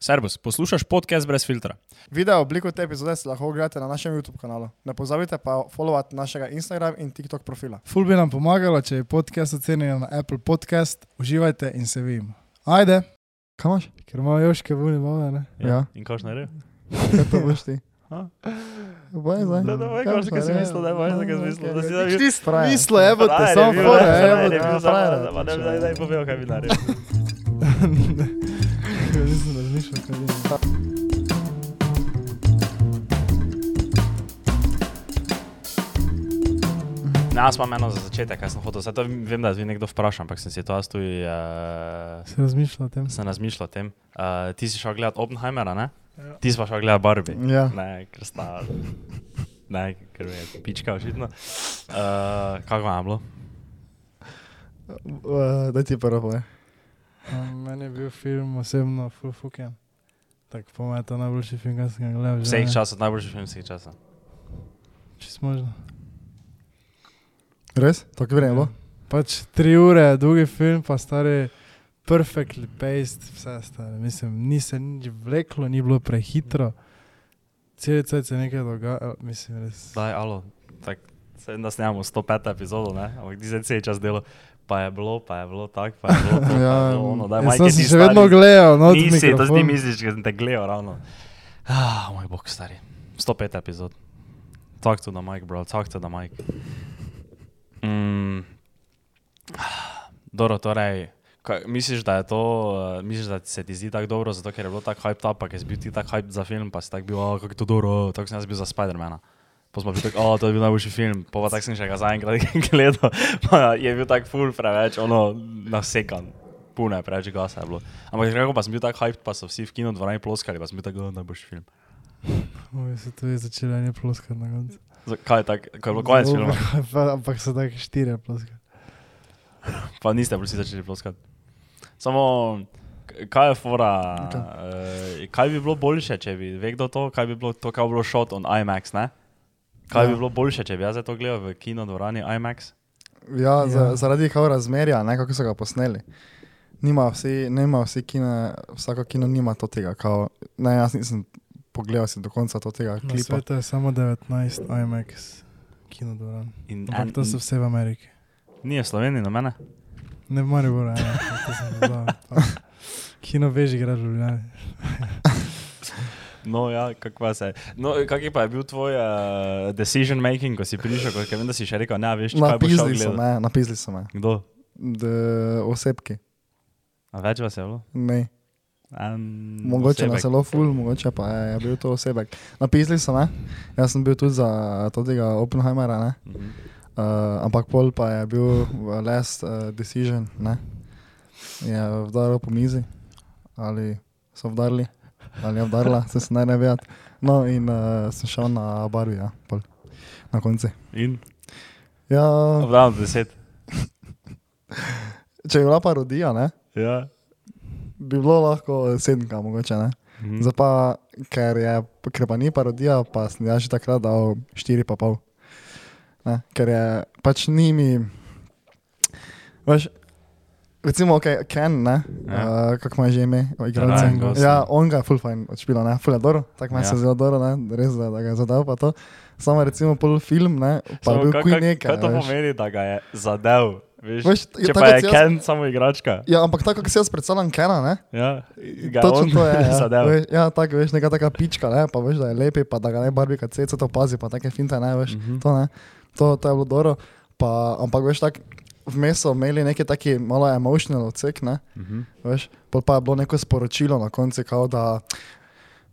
Servus, poslušaj podcast brez filtra. Video obliko te epizode si lahko ogledate na našem YouTube kanalu. Ne pozabite pa followati našega Instagram in TikTok profila. Ful bi nam pomagalo, če je podcast ocenjen na Apple Podcast. Uživajte in se vidimo. Ajde, Kaj imaš? ker imamo joške vuni, malo ne. Ja. In kaj še naredi? Kaj to boš ti? A? Boj zdaj. Da, da, veš, kaj si mislil, da je boj, kaj si mislil, da si da- Ti Frajer. smislo, evo te, Frajer je samo bil, fora, ne, evo frajer te. je bil, frajer. samo- samo- Daj, daj, daj, povej, kaj bi naredil. jaz imam eno za začetek, kaj sem hotel. Zdaj to vem, da je nekdo vprašal, ampak sem si to jaz tudi, uh, Se razmišljal o tem. sem razmišljal o tem. Uh, ti si šel gledat Oppenheimera, ne? Ja. Ti si pa šel gledat Barbie. Ja. Ne, ker sta. Ne, ker je pička očitno. Uh, kako vam je bilo? Uh, Daj ti prvo povej. A, Meni je bil film osebno full fucking. Tak po mojem je to najboljši film, ki sem ga gledal. že, Vseh ne. časov, najboljši film vseh časov. Čisto možno. Res? Tako vredno bo? Pač tri ure, dolgi film, pa stari perfectly paced, vse stare. Mislim, ni se nič vleklo, ni bilo prehitro. Cel cel se je nekaj dogajalo, mislim, res. Daj, alo, tak, se da snemamo 105 epizodo, ne? Ampak ti se cel čas delo. Pa je bilo, pa je bilo tako, pa je bilo je Ja, bilo ono. Daj, Majke, sem se še stari- vedno gledal, no, Nisi, to si ti misliš, ker sem te gledal ravno. Ah, moj bog, stari. 105 epizod. Talk to the mic, bro, talk to the mic. Mm. Dobro, torej, kaj, misliš, da je to, uh, misliš, da se ti zdi tako dobro, zato ker je bilo tako hype pa ker si bil ti tako hype za film, pa si tako bil, oh, kako je to dobro, tako sem jaz bil za Spidermana. Pa smo bili tako, oh, to je bil najboljši film, pa, tako sem še ga zaenkrat gledal, pa je bil tako full preveč, ono, nasekan. Puno je preveč gasa je bilo. Ampak kako pa sem bil tako hyped, pa so vsi v kino dvorani ploskali, pa sem bil tako, oh, najboljši film. Oj, se to je začelo ene ploskati na koncu. Kaj je tako, kaj je bilo konec filma? Pa- Ampak so tako štiri ploskati. Pa niste vsi začeli ploskati. Samo, kaj je fora, okay. kaj bi bilo boljše, če bi, ve kdo to, kaj bi bilo to, kaj bi bilo shot on IMAX, ne? Kaj Ja. bi bilo boljše, če bi jaz to gledal v kino dvorani IMAX? Ja, za, Ja. zaradi kao razmerja, ne, kako so ga posneli. Nima vsi, nima vsi kino, vsako kino nima to tega, kao, ne, jaz nisem pogledal si do konca to tega Na klipa. svetu je samo 19 IMAX kinodvoran. In, Ampak to so vse v Ameriki. Ni v Sloveniji, no mene? Ne v Mariboru, ja, to sem. Pa Kino veži igra v Ljubljani. No, ja, kako se. No, kak je pa je bil tvoj uh, decision making, ko si prišel, ker vem, da si še rekel, ne, veš, kaj boš šel gledati. me, napisali so me. Kdo? D, osebki. A več vas je bilo? Ne. En Mogoče na osebek. zelo ful, mogoče pa je, je bil to osebek. Napisali so me, jaz sem bil tudi za tega Oppenheimera, ne? Mhm. Uh, ampak pol pa je bil v last uh, decision, ne? Je vdaril po mizi, ali so vdarili, ali je vdarila, se se ne ne vedeti. No in uh, sem šel na barvi, ja, pol, na konci. In? Ja, Obdam deset. če je bila parodija, ne, Ja. bi bilo lahko sedemka, mogoče ne. Mhm. Zdaj pa, ker, je, ker pa ni parodija, pa sem jaz že takrat dal 4,5. Ne, ker je pač ni mi. Veš, recimo, okay, Ken, ne, Ja. uh, kako ima že ime, igralec. Ja, on ga je full fine odšpila, ne, full je dobro, tako me Ja. se zelo dobro, ne, res da, da ga je zadal pa to. Samo recimo pol film, ne, pa Samo bil kuj nekaj. Kaj to veš. pomeni, da ga je zadev? Veš, Veš, Če tako pa je jaz- Ken samo igračka. Ja, ampak tako, kot si jaz predstavljam Kena, ne. Ja, Točno to je. Ja, zadev. veš, ja tako veš, neka taka pička, ne, pa veš, da je lepi, pa da ga ne barbi, kad se to pazi, pa take finte, ne, veš, Mhm. to ne, to, to je bilo dobro, pa, ampak veš, tak, vmes so imeli neki taki malo emotional odsek, ne, Mhm. veš, pol pa je bilo neko sporočilo na koncu, kao da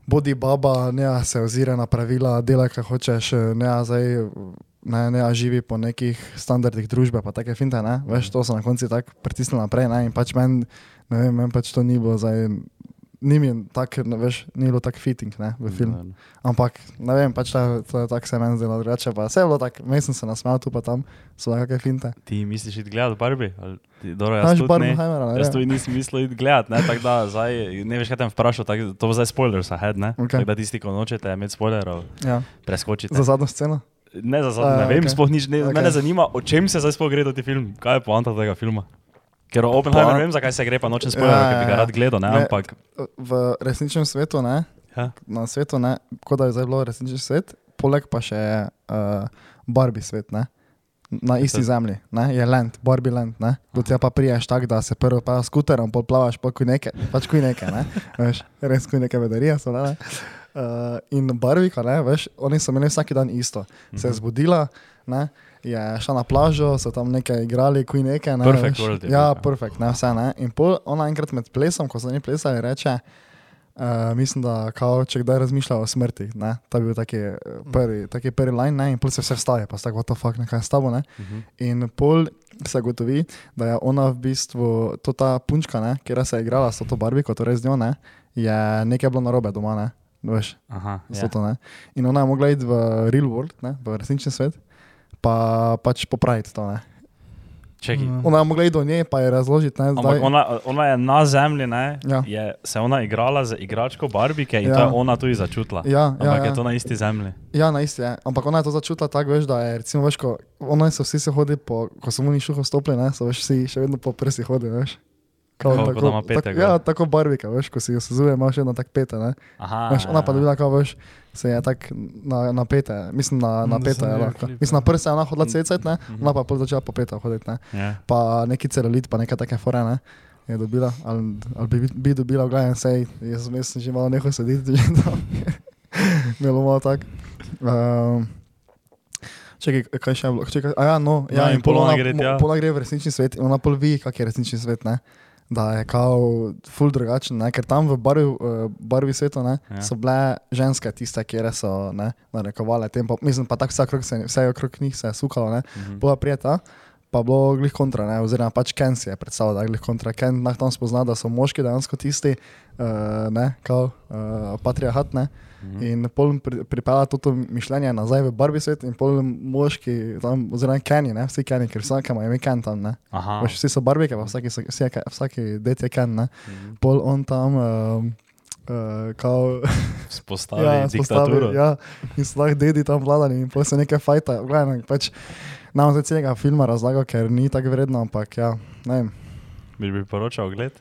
bodi baba, ne se ozira na pravila, delaj, kaj hočeš, ne zdaj. Ne, ne, a živi po nekih standardih družbe, pa take finte, ne, veš, to so na koncu tako pritisnili naprej, ne, in pač meni, ne vem, meni pač to ni bilo zdaj, ni mi tako, ne, veš, ni bilo tako fitting, ne, v film. Ampak, ne vem, pač to je tako se meni zdelo drugače, pa vse je bilo tako, meni sem se nasmejal tu pa tam, so nekakve finte. Ti misliš iti gledat Barbie? Dobro, jaz tudi ne. Ne Jaz tudi nisem mislil iti gledat, ne, tako da zdaj, ne veš, kaj bom vprašal, tak, to bo zdaj spoilers ahead, ne? Okej. Tako da tisti, ko nočete imeti spoilerov, Ja, preskočite. za zadnjo sceno. Ne za zadnje, ne vem, okej. sploh nič, ne, Okej. mene zanima, o čem se zdaj sploh gre ta film, kaj je poanta tega filma. Ker o Oppenheimer Pa- vem, zakaj se gre, pa nočem spoilerati, Ja, ker bi ga ja, rad gledal, ne, Ne. ampak V resničnem svetu, ne, ja. na svetu, ne, kot da je zdaj bilo resnični svet, poleg pa še uh, Barbie svet, ne. Na isti to- zemlji, ne, je land, Barbie land, ne. Do tega pa priješ tako, da se prvo pa s skuterom, pol plavaš, pa kuj neke, pač kuj neke, ne. Veš, res kuj neke bedarije so, ne. Uh, in Barbika, ne, veš, oni so imeli vsak dan isto. Se je Mhm. zbudila, ne, je šla na plažo, so tam nekaj igrali, kuj nekaj. Ne, Perfect veš. world Ja, ja. perfekt, ne, vse ne. In pol ona enkrat med plesom, ko so oni plesali, reče, uh, mislim, da kao, če kdaj razmišlja o smrti, ne, ta bi bil taki eh, prvi, taki prvi line, ne, in pol se vse vstaje, pa se tako, what the fuck, nekaj je s tabo, ne. Mhm. In pol se gotovi, da je ona v bistvu, to ta punčka, ne, kjer se je igrala s to barbiko, torej z njo, ne, je nekaj bilo narobe doma, ne, veš, Aha, yeah. ja. to, ne. In ona je mogla iti v real world, ne, v resnični svet, pa pač popraviti to, ne. Čekaj. Mm. Ona je mogla iti do nje, pa je razložiti, ne, zdaj. ona, ona je na zemlji, ne, Ja. je se ona igrala z igračko Barbike in Ja. to je ona tudi začutila. Ja, Ampak ja, ja. je to na isti zemlji. Ja, na isti je. Ampak ona je to začutila tako, veš, da je, recimo, veš, ko ona so vsi se hodi po, ko so mu ni šuho stopili, ne, so veš, vsi še vedno po prsi hodi, veš. Kao Kao, da ima pete tak, ja, tako barbika, veš, ko si jo sezuje, ima še vedno tako pete, ne. Aha. Veš, ona pa ja. dobila, kao, veš, se je tako na, na pete, mislim na, na pete, je lahko. Mislim, na prse je ona hodila cecet, ne, Mhm. ona pa je pol začela po peta hoditi, ne. Ja. Pa neki celulit, pa neke take fore, ne. Je dobila, ali, ali bi, bi dobila, gledaj, sej, jaz sem že malo nehal sedeti, že tam. Bilo malo tako. Um, Čekaj, kaj še je bilo? Čekaj, a ja, no, Ja, ja, in pol ona gre mo- tja. pol ona gre v resnični svet in ona pol vi, kak je resnični svet, ne? Da je kao ful drugačen, ne? ker tam v barvi, uh, barvi svetu ne, Ja. so bile ženske tiste, kjer so ne, narekovale tem, pa, mislim pa tako vse okrog, se, vse okrog njih se je sukalo, ne, Mhm. bila prijeta, pa bilo glih kontra, ne, oziroma pač Ken si je predstavljal, da je glih kontra. Ken nah tam spozna, da so moški dejansko tisti, uh, ne, kao uh, patriarhat, ne. Mhm. In pol pri, pripela to mišljenje nazaj v Barbie svet in pol moški, tam, oziroma Kenny, ne, vsi Kenny, ker vsak ima ime Ken tam. Veš, vsi so Barbike, pa vsaki, so, je- vsaki det je Ken, ne. Mhm. Pol on tam, um, uh, kao, Spostavi ja, diktaturo. ja, in so lahko dedi tam vladali in se nekaj fajta, gledaj, pač nam zdaj celega filma razlagal, ker ni tako vredno, ampak ja, ne vem. Bi priporočal gled?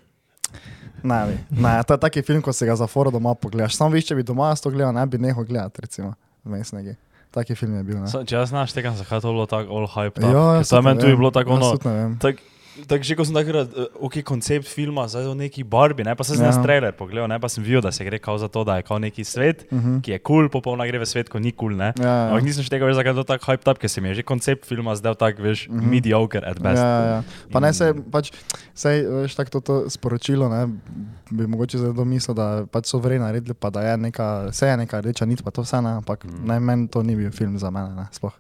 Ne, bi. ne, to je taki film, ko se ga za foro doma pogledaš. Sam viš, če bi doma to gledal, ne bi nehal gledati, recimo, vmes neki. Taki film je bil, ne. So, če jaz znaš, tega zakaj to bilo tako all hype. Ja, Samo meni tu je bilo tako ono. Jaz tudi ne vem. Tak, tak, že ko sem takrat, uh, ok, koncept filma, zdaj o neki Barbie, ne, pa sem Ja. trailer pogledal, ne, pa sem videl, da se gre kao za to, da je kao neki svet, Uh -huh. ki je kul, cool, popolna gre v svet, ko ni kul, cool, ne. Ja, Ampak ja. nisem še tega več, zakaj je to tako hyped up, ker se mi je že koncept filma zdel tak, veš, mm Mhm. -hmm. mediocre at best. Ja, ja. Pa ne In- se, pač, sej, veš, tako to, to sporočilo, ne, bi mogoče zdaj domislil, da pač so vrej naredili, pa da je neka, se je neka rdeča nit, pa to vse, ne, ampak Mm. mm. ne, meni to ni bil film za mene, ne, sploh.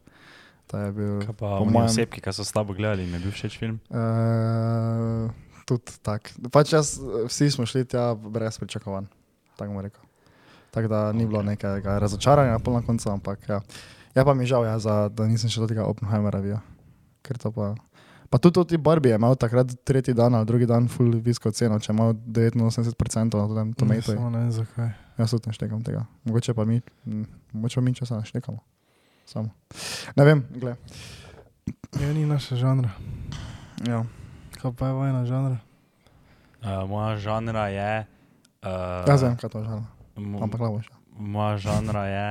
To je bil, Kaj pa mojem- osebki, ki so s tabo gledali, jim je bil všeč film? Uh, tudi tako. Pač jaz, vsi smo šli tja brez pričakovanj, tako bom rekel. Tako da ni bilo nekega razočaranja pol na koncu, ampak ja. Ja pa mi žal, ja, za, da nisem še do tega Oppenheimera videl. Ker to pa... Pa tudi ti Barbie je imel takrat tretji dan ali drugi dan full visko ceno, če je imel 89% na tem. Samo ne vem zakaj. Jaz tudi ne štekam tega. Mogoče pa mi, mogoče pa mi časa ne štekamo. Samo. Ne vem, gled. Ja, ni naša žanra. Ja. Kaj pa je vojna žanra? Uh, moja žanra je. Uh, Jaz vem, kaj to žal. mo- Ampak lavo še. Moja žanra je.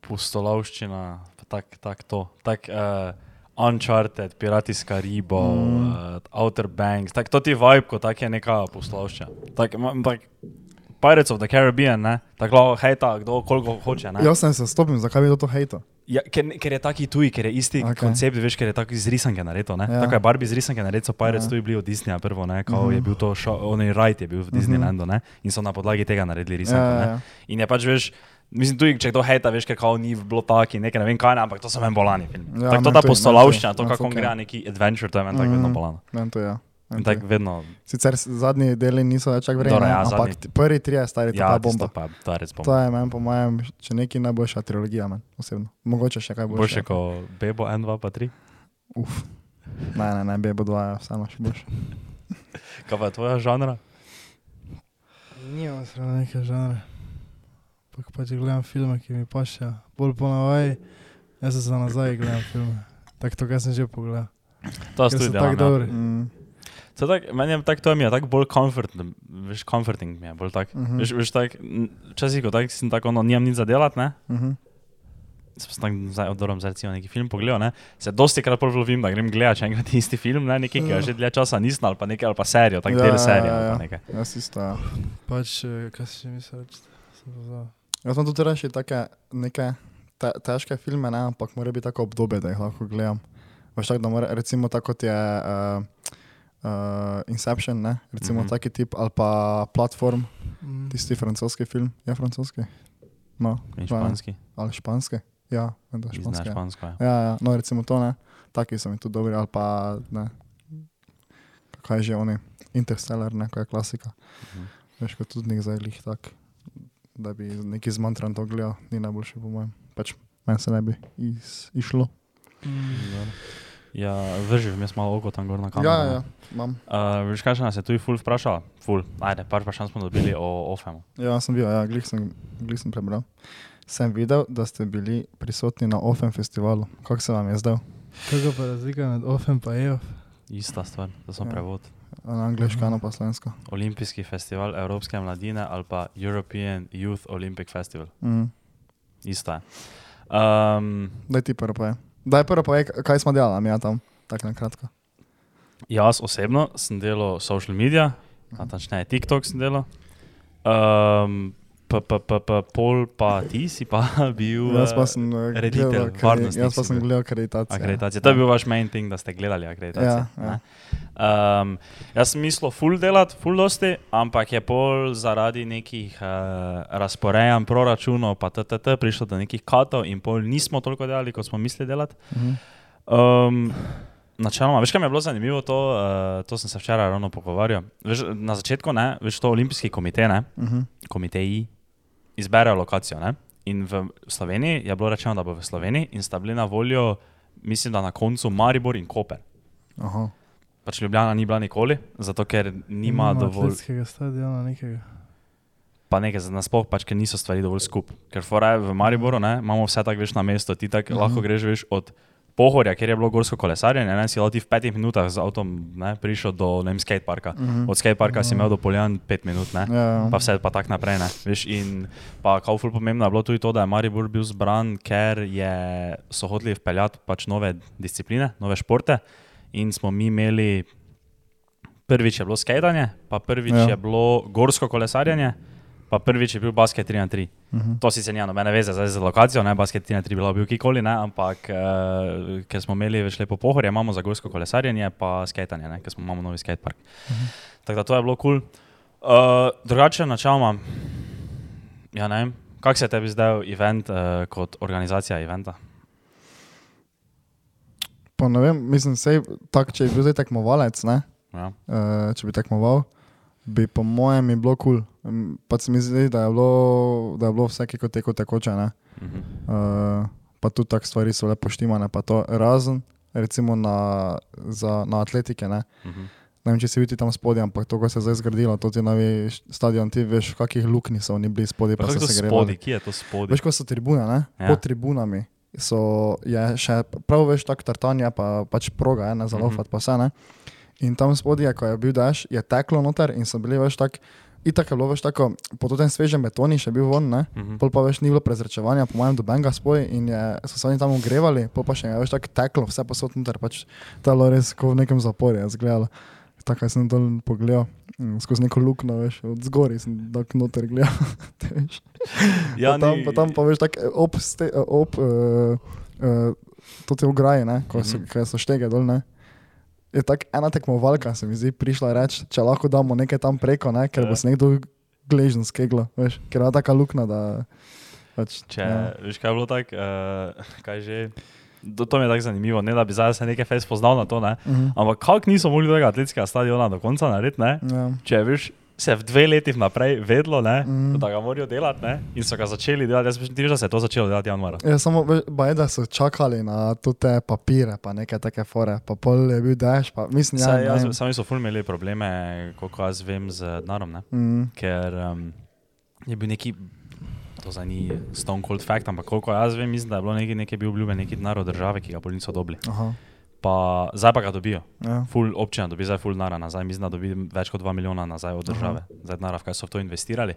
Pustolovščina, pa tak, tak to. Tak, uh, Uncharted, Piratijska riba, Mm. mm. uh, Outer Banks, tak, to ti vibe, kot tak je neka pustolovščina. Tak, tak, Pirates of the Caribbean, ne? tako hejta, kdo koliko hoče. Ne? Jaz sem se stopil, zakaj bi to hejto? Ja, ker, ker je taki tuj, ker je isti okay. koncept, veš, ker je tako iz risanke naredil. Ja. Ja. Tako je Barbie iz risanke naredil, so Pirates Ja. ja. tu bili od Disneya prvo, ne, kao Mhm. uh -huh. je bil to, šo, on je bil v Mhm. Disneylandu, ne, in so na podlagi tega naredili risanko. Ja, Ja, ja, ja. In je pač, veš, mislim, tudi če kdo hejta, veš, ker kao ni bilo tako in nekaj, ne vem kaj, ne, ampak to so meni bolani film. Ja, Ja, tako to ta tudi, postolavščina, to tudi, kako meni gre tudi. neki adventure, to je meni tako Mhm. vedno bolano. Meni to je. In tako vedno, Sicer zadnji deli niso več tako vredni, Dobro, ja, ampak zadnji- prvi tri je stari, to ja, je bomba. pa, je res To bomba. je meni, po mojem, če neki najboljša trilogija, meni osebno. Mogoče še kaj boljše. Boljše kot Bebo 1, 2, pa 3. Uf. Ne, ne, ne, Bebo 2 je vseeno še boljše. Kaj pa je tvoja žanra? Nimam sreda neke žanre. Pak pač gledam filme, ki mi pašejo. Bolj po navaji, jaz se za nazaj gledam filme. Tako to, kar sem že pogledal. To so tudi tako ja. dobri. Mm. To je tak, meni je tako, to mi je tako bolj comfort, veš, comforting mi je bolj tak. Mhm. Veš, veš tak, n- včasih, ko tak, sem tako, no, nimam nič za delati, ne? Mhm. Sem tak, zdaj oddorom za recimo neki film pogledal, ne? Se dosti krat pol lovim, da grem gledat še enkrat isti film, ne? Nekaj, ki ga že dlje časa nisem, ali pa nekaj, ali pa serijo, tako Ja, del ja, serije, ja, ali pa ja. nekaj. Jaz isto. Ja. Pač, eh, kaj si še mislil reči? Sem pozabil. Jaz sem tudi reči take neke te, težke filme, ne, ampak mora biti tako obdobje, da jih lahko gledam. Veš tako, da mora, recimo tako kot je uh, uh, Inception, ne, recimo mm -hmm. taki tip, ali pa Platform, Mm. tisti francoski film. Je francoski? No, In pa ne. španski, ali španski? Ja, vem, da španski. ja. špansko, ja. Ja, ja, no recimo to ne, taki so mi tudi dobri, ali pa ne. Kaj je že oni? Interstellar, ne, ko je klasika. Mhm. Veš, kot tudi nek zdaj lih tak, da bi neki zmantran to gledal, ni najboljši po mojem. Pač meni se ne bi iz, išlo. Mm. Ja, vrži, vmes malo oko tam gor na kameru. Ja, ne. ja, imam. Uh, veš, kaj še nas je tu ful vprašala? Ful, ajde, par vprašanj smo dobili o OFEM-u. Ja, sem bil, ja, glih sem, glih sem prebral. Sem videl, da ste bili prisotni na OFEM festivalu. Kako se vam je zdel? Kako pa razlika med pa E EOF? Ista stvar, to sem Ja. prevod. Na angliško, eno pa slovensko. Olimpijski festival Evropske mladine ali pa European Youth Olympic Festival. Mm. Ista je. Um, Daj ti prvo povej. Daj prvo povej, kaj smo delali, mi ja tam, tako na kratko. jaz osebno sem delal social media, natančneje TikTok sem delal. Um, pa, pa, pa, pa, pol pa ti si pa bil Jaz pa sem eh, reditelj, varnostnik Jaz pa sem gledal akreditacijo. akreditacije. To je bil vaš main thing, da ste gledali akreditacijo. Ja, ja. Um, jaz sem mislil full delati, full dosti, ampak je pol zaradi nekih uh, razporejanj proračunov, pa TTT, prišlo do nekih katov in pol nismo toliko delali, kot smo mislili delati. Mhm. Um, načeloma, veš, kaj mi je bilo zanimivo, to, uh, to sem se včeraj ravno pogovarjal. Veš, na začetku, ne, veš, to olimpijski komitej, ne, Mhm. komiteji izberejo lokacijo. Ne? In v Sloveniji je bilo rečeno, da bo v Sloveniji in sta bili na voljo, mislim, da na koncu Maribor in Koper. Aha. Pač Ljubljana ni bila nikoli, zato ker nima dovolj, Atletskega stadiona nekega. pa nekaj za nasploh, pač ker niso stvari dovolj skupaj. Ker fora je v Mariboru, ne, imamo vse tako veš na mesto, ti tako Mhm. lahko greš veš od Pohorja, kjer je bilo gorsko kolesarjenje, ne, si lahko ti v petih minutah z avtom ne, prišel do vem, skateparka. Mhm. Od skateparka si imel do Poljan pet minut, ne. Ja, pa vse pa tako naprej. Ne? Veš, in pa kao ful pomembno je bilo tudi to, da je Maribor bil zbran, ker je, so hoteli vpeljati pač nove discipline, nove športe. In smo mi imeli, prvič je bilo skajtanje, pa prvič Ja. ja. je bilo gorsko kolesarjenje, pa prvič je bil basket 3 na 3. Mhm. To sicer nima nobene veze zdaj z lokacijo, ne basket 3 na 3 bilo bil kikoli, ne, ampak uh, ker smo imeli več lepo pohorje, imamo za gorsko kolesarjenje, pa skajtanje, ne, ker smo imamo novi skatepark. Mhm. Tako da to je bilo kul. Cool. Uh, drugače, načeloma, ja ne vem, kako se tebi zdaj event uh, kot organizacija eventa? Pa ne vem, mislim, sej, tak, če bi bil zdaj tekmovalec, ne, Ja. uh, če bi tekmoval, bi po mojem bilo kul. Cool. Pa se mi zdi, da je bilo, da je bilo vse kot teko tekoče. Ne? Mhm. Uh, pa tudi tako stvari so lepo štimane, pa to razen, recimo na, za, na atletike. Ne? Mhm. ne vem, če si videl tam spodaj, ampak to, ko se je zdaj zgradilo, to je novi stadion, ti veš, v kakih luknji so oni bili spodaj, Pa pa se spodaj, grevali. kje je to spodaj? Veš, ko so tribune, ne? Ja. pod tribunami. So, je še prav veš, tako tartanje, pa pač proga, ne, za Mhm. lofat, pa vse ne. In tam spodaj, ko je bil daš, je teklo noter in so bili več tako, itak je bilo več tako, po tem svežem betoni še bil von, ne. Mhm. Pol pa več ni bilo prezračevanja, po mojem, do benga spoj in je, so se oni tam ogrevali, pol pa še je več tako teklo, vse posod noter, pač bilo res kot v nekem zaporu, je zgledalo. Tako sem dol pogledal, mm, skozi neko luknjo, veš, od zgori sem tako noter gledal. veš. Ja, pa, tam, ni- pa tam pa veš, tako ob, ste, ob uh, uh, to te ograje, ne, ko so, mm -hmm. so štege dol, ne. Je tako ena tekmovalka, se mi zdi, prišla reči, če lahko damo nekaj tam preko, ne, ker Ja. bo se nekdo gležen skeglo, veš, ker je taka luknja, da pač, Če, ja. Veš, kaj je bilo tako, uh, kaj že. To, to mi je tako zanimivo, ne da bi zdaj se nekaj fez poznal na to, ne? Uh -huh. ampak kako niso mogli tega atletskega stadiona do konca narediti, ne? ja. če veš, se je v dve leti vnaprej vedlo, ne, mm. da ga morajo delati ne, in so ga začeli delati. Jaz mislim, da se je to začelo delati januarja. Ja, samo baj, da so čakali na te papire, pa neke take fore, pa pol je bil pa mislim, ja, jaz, vem. sami so ful imeli probleme, koliko jaz vem, z denarom? Mm, ker um, je bil neki, to za ni stone cold fact, ampak koliko jaz vem, mislim, da je bilo nekaj, nekaj bil obljubljen neki denar od države, ki ga bolj niso dobili. aha. Pa zdaj pa ga dobijo. Ja. Ful občina dobi zdaj ful nara nazaj, mislim, da dobi več kot 2 milijona nazaj od države, zdaj denar, v kaj so v to investirali.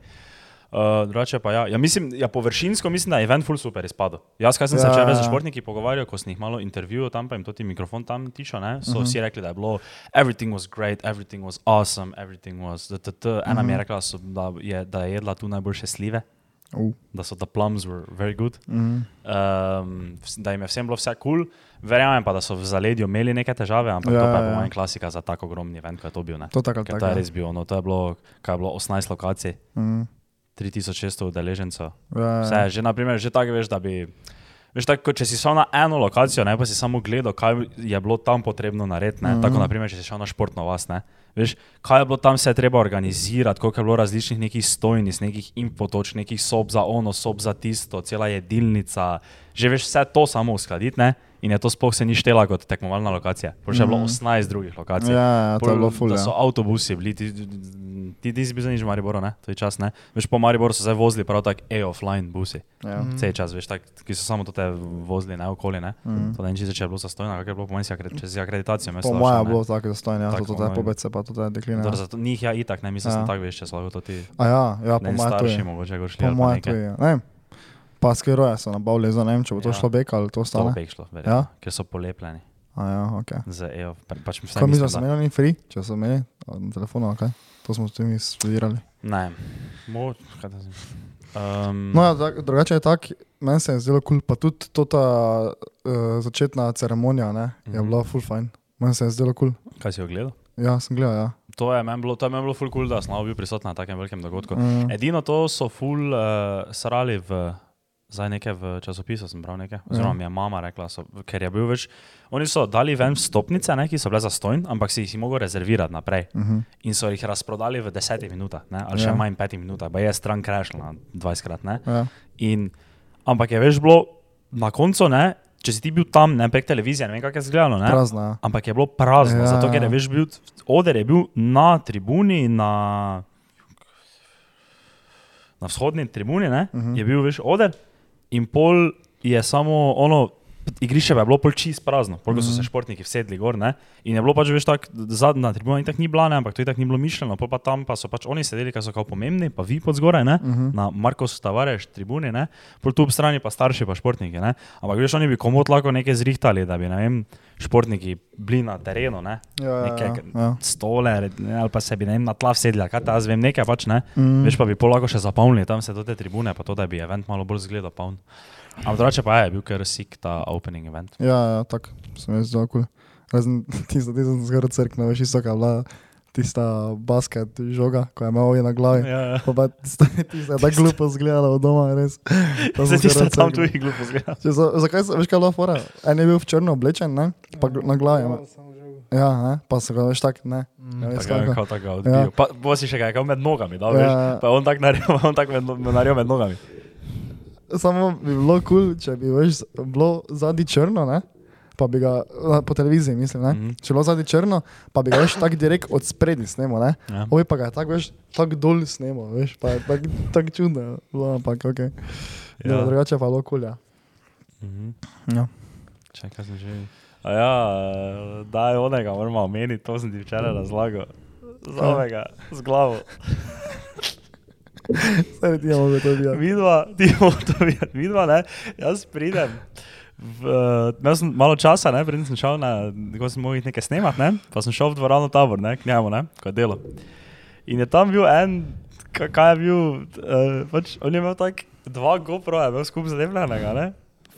Uh, drugače pa ja, ja, mislim, ja, površinsko mislim, da je event ful super izpadel. Jaz, kaj sem se Ja, včeraj ja. z športniki pogovarjal, ko sem jih malo intervjuval tam, pa jim to ti mikrofon tam tišo, ne, so Mhm. uh -huh. vsi rekli, da je bilo everything was great, everything was awesome, everything was t, t, t. Ena mi je Mhm. rekla, so, da, je, da je jedla tu najboljše slive, Uh. da so the plums were very good. Mm. Um, da jim je vsem bilo vse kul, cool. Verjamem pa, da so v zaledju imeli neke težave, ampak Ja, to je ja, po ja. mojem klasika za tako ogromni event, kot je to bil. Ne? To tako Ker to tako. je ja. res bilo, no, to je bilo, kaj je bilo 18 lokacij, Mm. 3600 udeležencev. Ja, Vse, ja. že naprimer, že tako veš, da bi. Veš, tako, če si šel na eno lokacijo, ne pa si samo gledal, kaj je bilo tam potrebno narediti. Mm Mhm. -hmm. Tako, naprimer, če si šel na športno vas, ne. Veš, kaj je bilo tam vse treba organizirati, koliko je bilo različnih nekih stojnic, nekih infotoč, nekih sob za ono, sob za tisto, cela jedilnica. Že veš vse to samo uskladiti? In je to sploh se ni štela kot tekmovalna lokacija. Potem še mm -hmm. je bilo Mhm. 18 drugih lokacij. Ja, ja, to je Pol, bilo ful. Da Ja. so avtobusi bili, ti, ti, ti si bil za nič v Mariboru, ne? To je čas, ne? Veš, po Mariboru so zdaj vozili prav tako e-offline busi. Ja. Mm. Vse čas, veš, tak, ki so samo te vozili na okoli, ne? Mm. To ne če je bilo zastojno, kako je bilo po akre- če si akreditacijo. Po mojem je bilo tako zastojno, ja, Tako, to mojem. pobece pa to te dekline. Dobro, ja. zato njih ja itak, ne, mislim, Ja. ja. tako veš, če so lahko to ti A ja, ja, po ne mojem to starši je. mogoče gor šli. Po ali pa mojem je. Ne vem. Pa skeroje so nabavili, zdaj ne vem, če bo to Ja. šlo bek ali to To stane. bi jih šlo, verjetno, Ja? ker so polepljeni A ja, ok. z EO. pa- Pač Kaj mislim, da mislim, so imeli free, če so imeli na telefonu, ok? To smo s tem studirali. Ne, Mo, kaj da znam. Um, No, ja, tak, drugače je tako, meni se je zdelo kul, cool, pa tudi to ta uh, začetna ceremonija, ne, je Mhm. bila full fine. Meni se je zdelo kul. Cool. kaj si jo gledal? Ja, sem gledal, ja. To je meni bilo, to je meni bilo full cool, da sem bil prisoten na takem velikem dogodku. Mm. Edino to so full uh, srali v. Zdaj nekaj v časopisu sem bral nekaj, oziroma Ja. mi je mama rekla, so, ker je bil več. Oni so dali ven stopnice, ne, ki so bile za stojn, ampak si jih mogel rezervirati naprej. Uh -huh. In so jih razprodali v desetih minutah, ne, ali še Ja. manj petih minutah, pa je stran 20krat. Ne. ja. In, ampak je veš bilo na koncu, ne, če si ti bil tam, ne prek televizije, ne vem, kako je izgledalo. Ne, Prazna. ja. ampak je bilo prazno, Ja, ja, zato ker ja. je veš bil, oder je bil na tribuni, na, na vzhodni tribuni, ne, uh Mhm. -huh. je bil veš oder in pol je samo ono. Igrišče je bilo pol čist prazno, pol so se Mhm. športniki vsedli gor, ne? in je bilo pač veš tako, zadnja tribuna in tako ni bila, ne? ampak to je tako ni bilo mišljeno, pol pa tam pa so pač oni sedeli, ki so kao pomembni, pa vi pod zgoraj, ne? Uh -huh. na Markos Tavares tribuni, ne? pol tu ob strani pa starši pa športniki, ne? ampak veš, oni bi komod lahko nekaj zrihtali, da bi, ne vem, športniki bili na terenu, ne? Ja, ja, Neke ja, ja. stole ne, ali pa se bi ne na tla vsedli, kaj ta zvem, nekaj pač ne. Mm. Veš pa bi pol lahko še zapolnili tam se do te tribune, pa to, da bi event malo bolj zgledal poln. Ampak drugače pa je, je bil kar sik ta opening event. Ja, ja, tako sem jaz zelo kul. Razen tisto, ti sem zgoraj crknil, veš, isto, kaj je bila tista basket žoga, ko je imel na glavi. Ja, ja. Pa tista, tista je tako glupo zgledala od doma, res. To Se ti tam tudi glupo zgleda. Če Za, zakaj, se- veš kaj je bila fora? En je bil v črno oblečen, ne? Pa gl- na glavi. ima- Ja, ne? pa se ga veš tak, ne. Ja, veš Tako je kako. kao tako odbil. Pa bo si še kaj, kao med nogami, da veš. Ja. Pa je on tak naredil, on tak med, naredil med nogami. Samo bi bilo kul, cool, če bi veš, bilo zadnji črno, ne? Pa bi ga, na- po televiziji mislim, ne? Mhm. Če bi bilo zadnji črno, pa bi ga veš tako direkt od spredi snemo, ne? Ja. Ovi pa ga tako veš, tako dol snemo, veš, pa je tako tak čudno, bilo, ampak ok. Ja. Ja. Drugače pa je bilo kul, ja. Mhm. ja. Čakaj, sem že. A ja, da je onega, moramo omeniti, to sem ti včeraj razlagal. Zavega, z glavo. Saj ti mogo to biti. Vidva, ti bomo to videli, vidva, ne, jaz pridem. V, imel sem malo časa, ne, preden sem šel na, ko sem mogel nekaj snemati, ne, pa sem šel v dvorano tabor, ne, k njemu, ne, ko je delo. In je tam bil en, ka- kaj je bil, uh, pač on je imel tak dva GoPro, je imel skupaj zadepljenega, ne,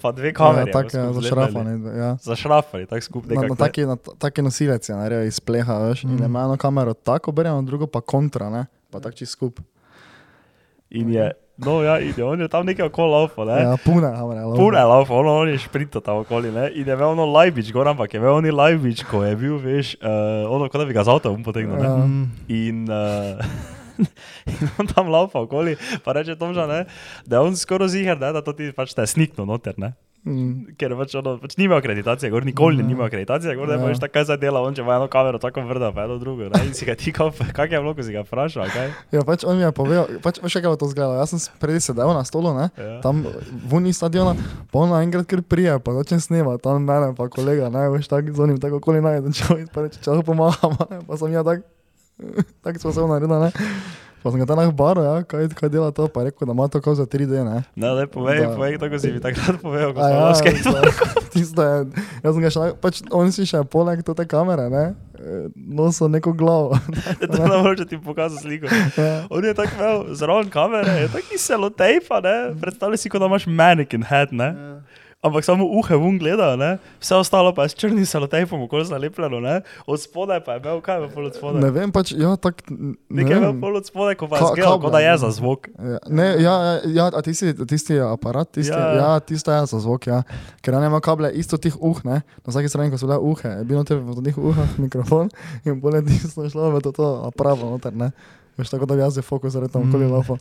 pa dve kamere. Ja, tako je, zašrafani. Ja. Zašrafani, tako skupaj Na, na taki, na ta- taki nosilec je naredil iz pleha, veš, mm. in ima eno kamero tako obrjeno, drugo pa kontra, ne, pa tako čist skup. In je, no ja, in je on je tam nekaj okolo laufa, ne. Ja, pune kamere. lol. Pune laufa, ono on je šprintal tam okoli, ne. In je imel ono lajbič gor, ampak je imel oni lajbič, ko je bil, veš, uh, ono, kot da bi ga z avtom potegnil, ne. Ja. In, uh, in on tam laufa okoli, pa reče Tomža, ne, da je on skoraj ziger, ne, da to ti pač te snikno noter, ne. Mm. ker pač, ono, pač nima akreditacije, gor nikoli Ja. nima akreditacije, gor ne Ja. veš, tako kaj zdaj dela, on če ima eno kamero, tako vrda, pa eno drugo, ne, in si ga ti kak je ko si ga vprašal, kaj? Ja, pač on mi je povedal, pač veš, kako to izgledalo. Jaz sem prej sedel na stolu, ne, Ja. tam vuni stadiona, pa on naenkrat kar prije, pa začne snemati, tam mene pa kolega, ne, veš, tako z onim, tako okoli najde, človek, pa reče, če ne, pa sem ja tak, tako smo se naredili, ne. Pa sem ga tam nahbaro, ja, kaj, kaj dela to, pa rekel, da ima to kot za 3D, ne. Ne, ne, povej, Da. povej, tako si mi takrat povedal, ko smo ja, na skate. to- tisto je, jaz sem ga še, na- pač on si še poleg te kamere, ne, nosil neko glavo. To ne moreš ti pokazati sliko. Ja. On je tako imel zraven kamere, je taki selotejpa, ne, predstavljaj si, kot da imaš mannequin head, ne. Ampak samo uhe vun gledajo, ne? vse ostalo pa je s črnim selotejpom okoli zalepljeno, ne? od spodaj pa je imel, kaj je pol od spodaj? Ne vem, pač, ja, tak, ne Nekaj je imel vem. pol od spodaj, ko pa je Ka- zgledal, kot da je kabla, za ne. zvok. Ja, ne, ja, ja, ja, a tisti, tisti aparat, tisti, Ja. ja, ja tisto je za zvok, ja. Ker on ima kable isto tih uh, ne, na vsaki strani, ko so bile uhe, je bil noter v teh uhah mikrofon in bolje tisto šlo v to, to aparavo noter, ne. Veš, tako da bi jaz je fokus tam okoli Mm. lafo.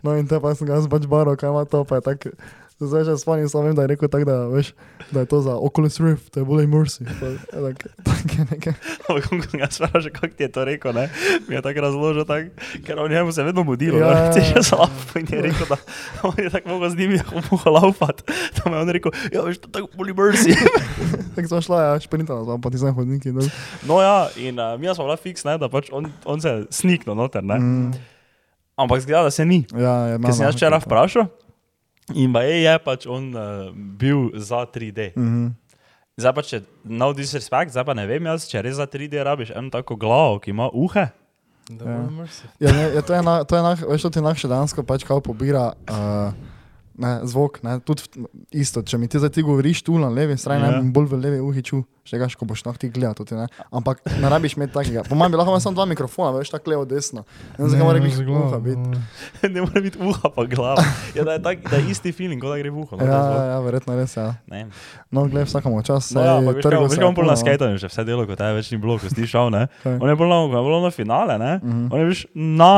No in te pa sem ga jaz pač baro, kaj ima to, pa je tak, zdaj že spomnim, samo vem, da je rekel tako, da, veš, da je to za Oculus Rift, to je bolj immersive. Je Tak, je. Ampak ko ga sprašuje, kako ti je to rekel, ne? mi je tako razložil, tak, ker on njemu se je vedno mudilo, Ja, ja, ja, ja. še slabo in je rekel, da on je tako mogel z njimi lahko laufati. Tam je on rekel, ja, veš, to je tako boli mercy. Tako smo šla, ja, šprintala smo, pa ti zdaj hodniki. dol. No ja, in uh, mi smo bila fiks, ne, da pač on, on se je sniknil noter, ne. Mm, Ampak zgleda, da se ni. ja, je Ker sem malo, jaz včeraj vprašal in pa je, je pač on uh, bil za 3D. Mhm. Zdaj pa če no disrespect, zdaj pa ne vem jaz, če res za 3D rabiš eno tako glavo, ki ima uhe. Ja. Ja, ne, ja, to je, na, to je nah, veš, to ti naše dansko pač kao pobira uh, ne, zvok. Ne, tudi isto, če mi ti zdaj ti govoriš tu na levi strani, yeah. ne, ja. bolj v levi uhi ču, še gaš, ko boš lahko gledal. Tudi, ne. Ampak ne rabiš imeti takega. Po mojem bi lahko imel samo dva mikrofona, veš tako levo, desno. Ne, ne, more biti uha biti. No. ne more biti uha pa glava. Ja, da, je tak, da je isti feeling, kot da gre v uho. No, ja, ja, verjetno res. Ja. Ne. No, gledaj vsakemu čas. No, ja, ampak trgo, veš, kam bolj na no. skajtanju, že vse delo, kot je večni blok, ko si šel, ne. Okay. On je bolj na, bolj na finale, ne. Mm -hmm. On je veš na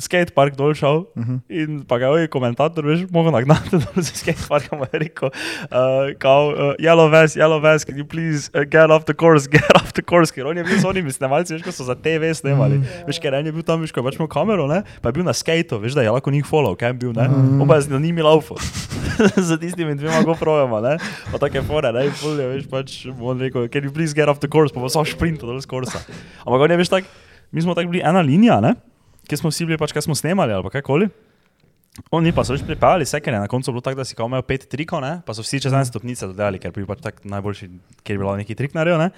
skatepark dol šel. Mhm. In pa ga je komentator, veš, mogel nagnati, da se skatepark mu je rekel, uh, kao, uh, yellow vest, yellow vest, can you please uh, get off the course, get off the course, ker on je bil z onimi snemalci, veš, ko so za TV snemali. Mm. Veš, ker en je bil tam, veš, ko je pač imel kamero, ne, pa je bil na skateu, veš, da je lahko njih follow, kaj je bil, ne, mm. on pa je z njimi laufo. za tistimi dvema GoProjama, ne, pa take fore, ne, in ful je, veš, pač, on rekel, can you please get off the course, pa bo samo šprintal dol z korsa. Ampak on je, veš, tak, mi smo tako bili ena linija, ne, kjer smo vsi bili, pač, kaj smo snemali ali kakoli. Oni pa so več pripeljali, vse ker je na koncu bilo tako, da si kao imel pet trikov, ne? pa so vsi čez ene stopnice dodajali, ker bi pač tak najboljši, ker je bilo neki trik naredil.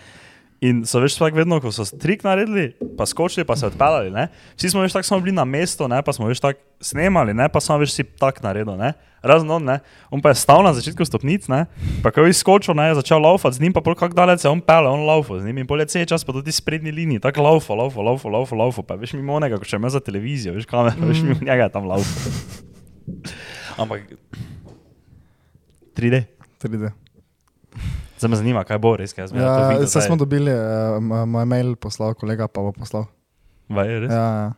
In so več tako vedno, ko so trik naredili, pa skočili, pa se odpeljali. Ne? Vsi smo več tako samo bili na mestu, ne? pa smo več tako snemali, ne? pa samo več si tak naredil. Ne? Razen on, ne? on pa je stal na začetku stopnic, ne? pa ko je izskočil, ne? je začel laufati z njim, pa pol kako daleč se je on pel, on laufal z njim in pol je cel čas pa tudi sprednji liniji, tako laufal, laufal, laufal, laufal, laufal, pa veš mimo onega, ko še ima za televizijo, veš kamera, mm. veš mimo njega je tam laufal. Ampak 3D. 3D. Zdaj me zanima, kaj bo res, kaj jaz Ja, se smo dobili, uh, moj mail poslal, kolega pa bo poslal. Vaj, res? Ja,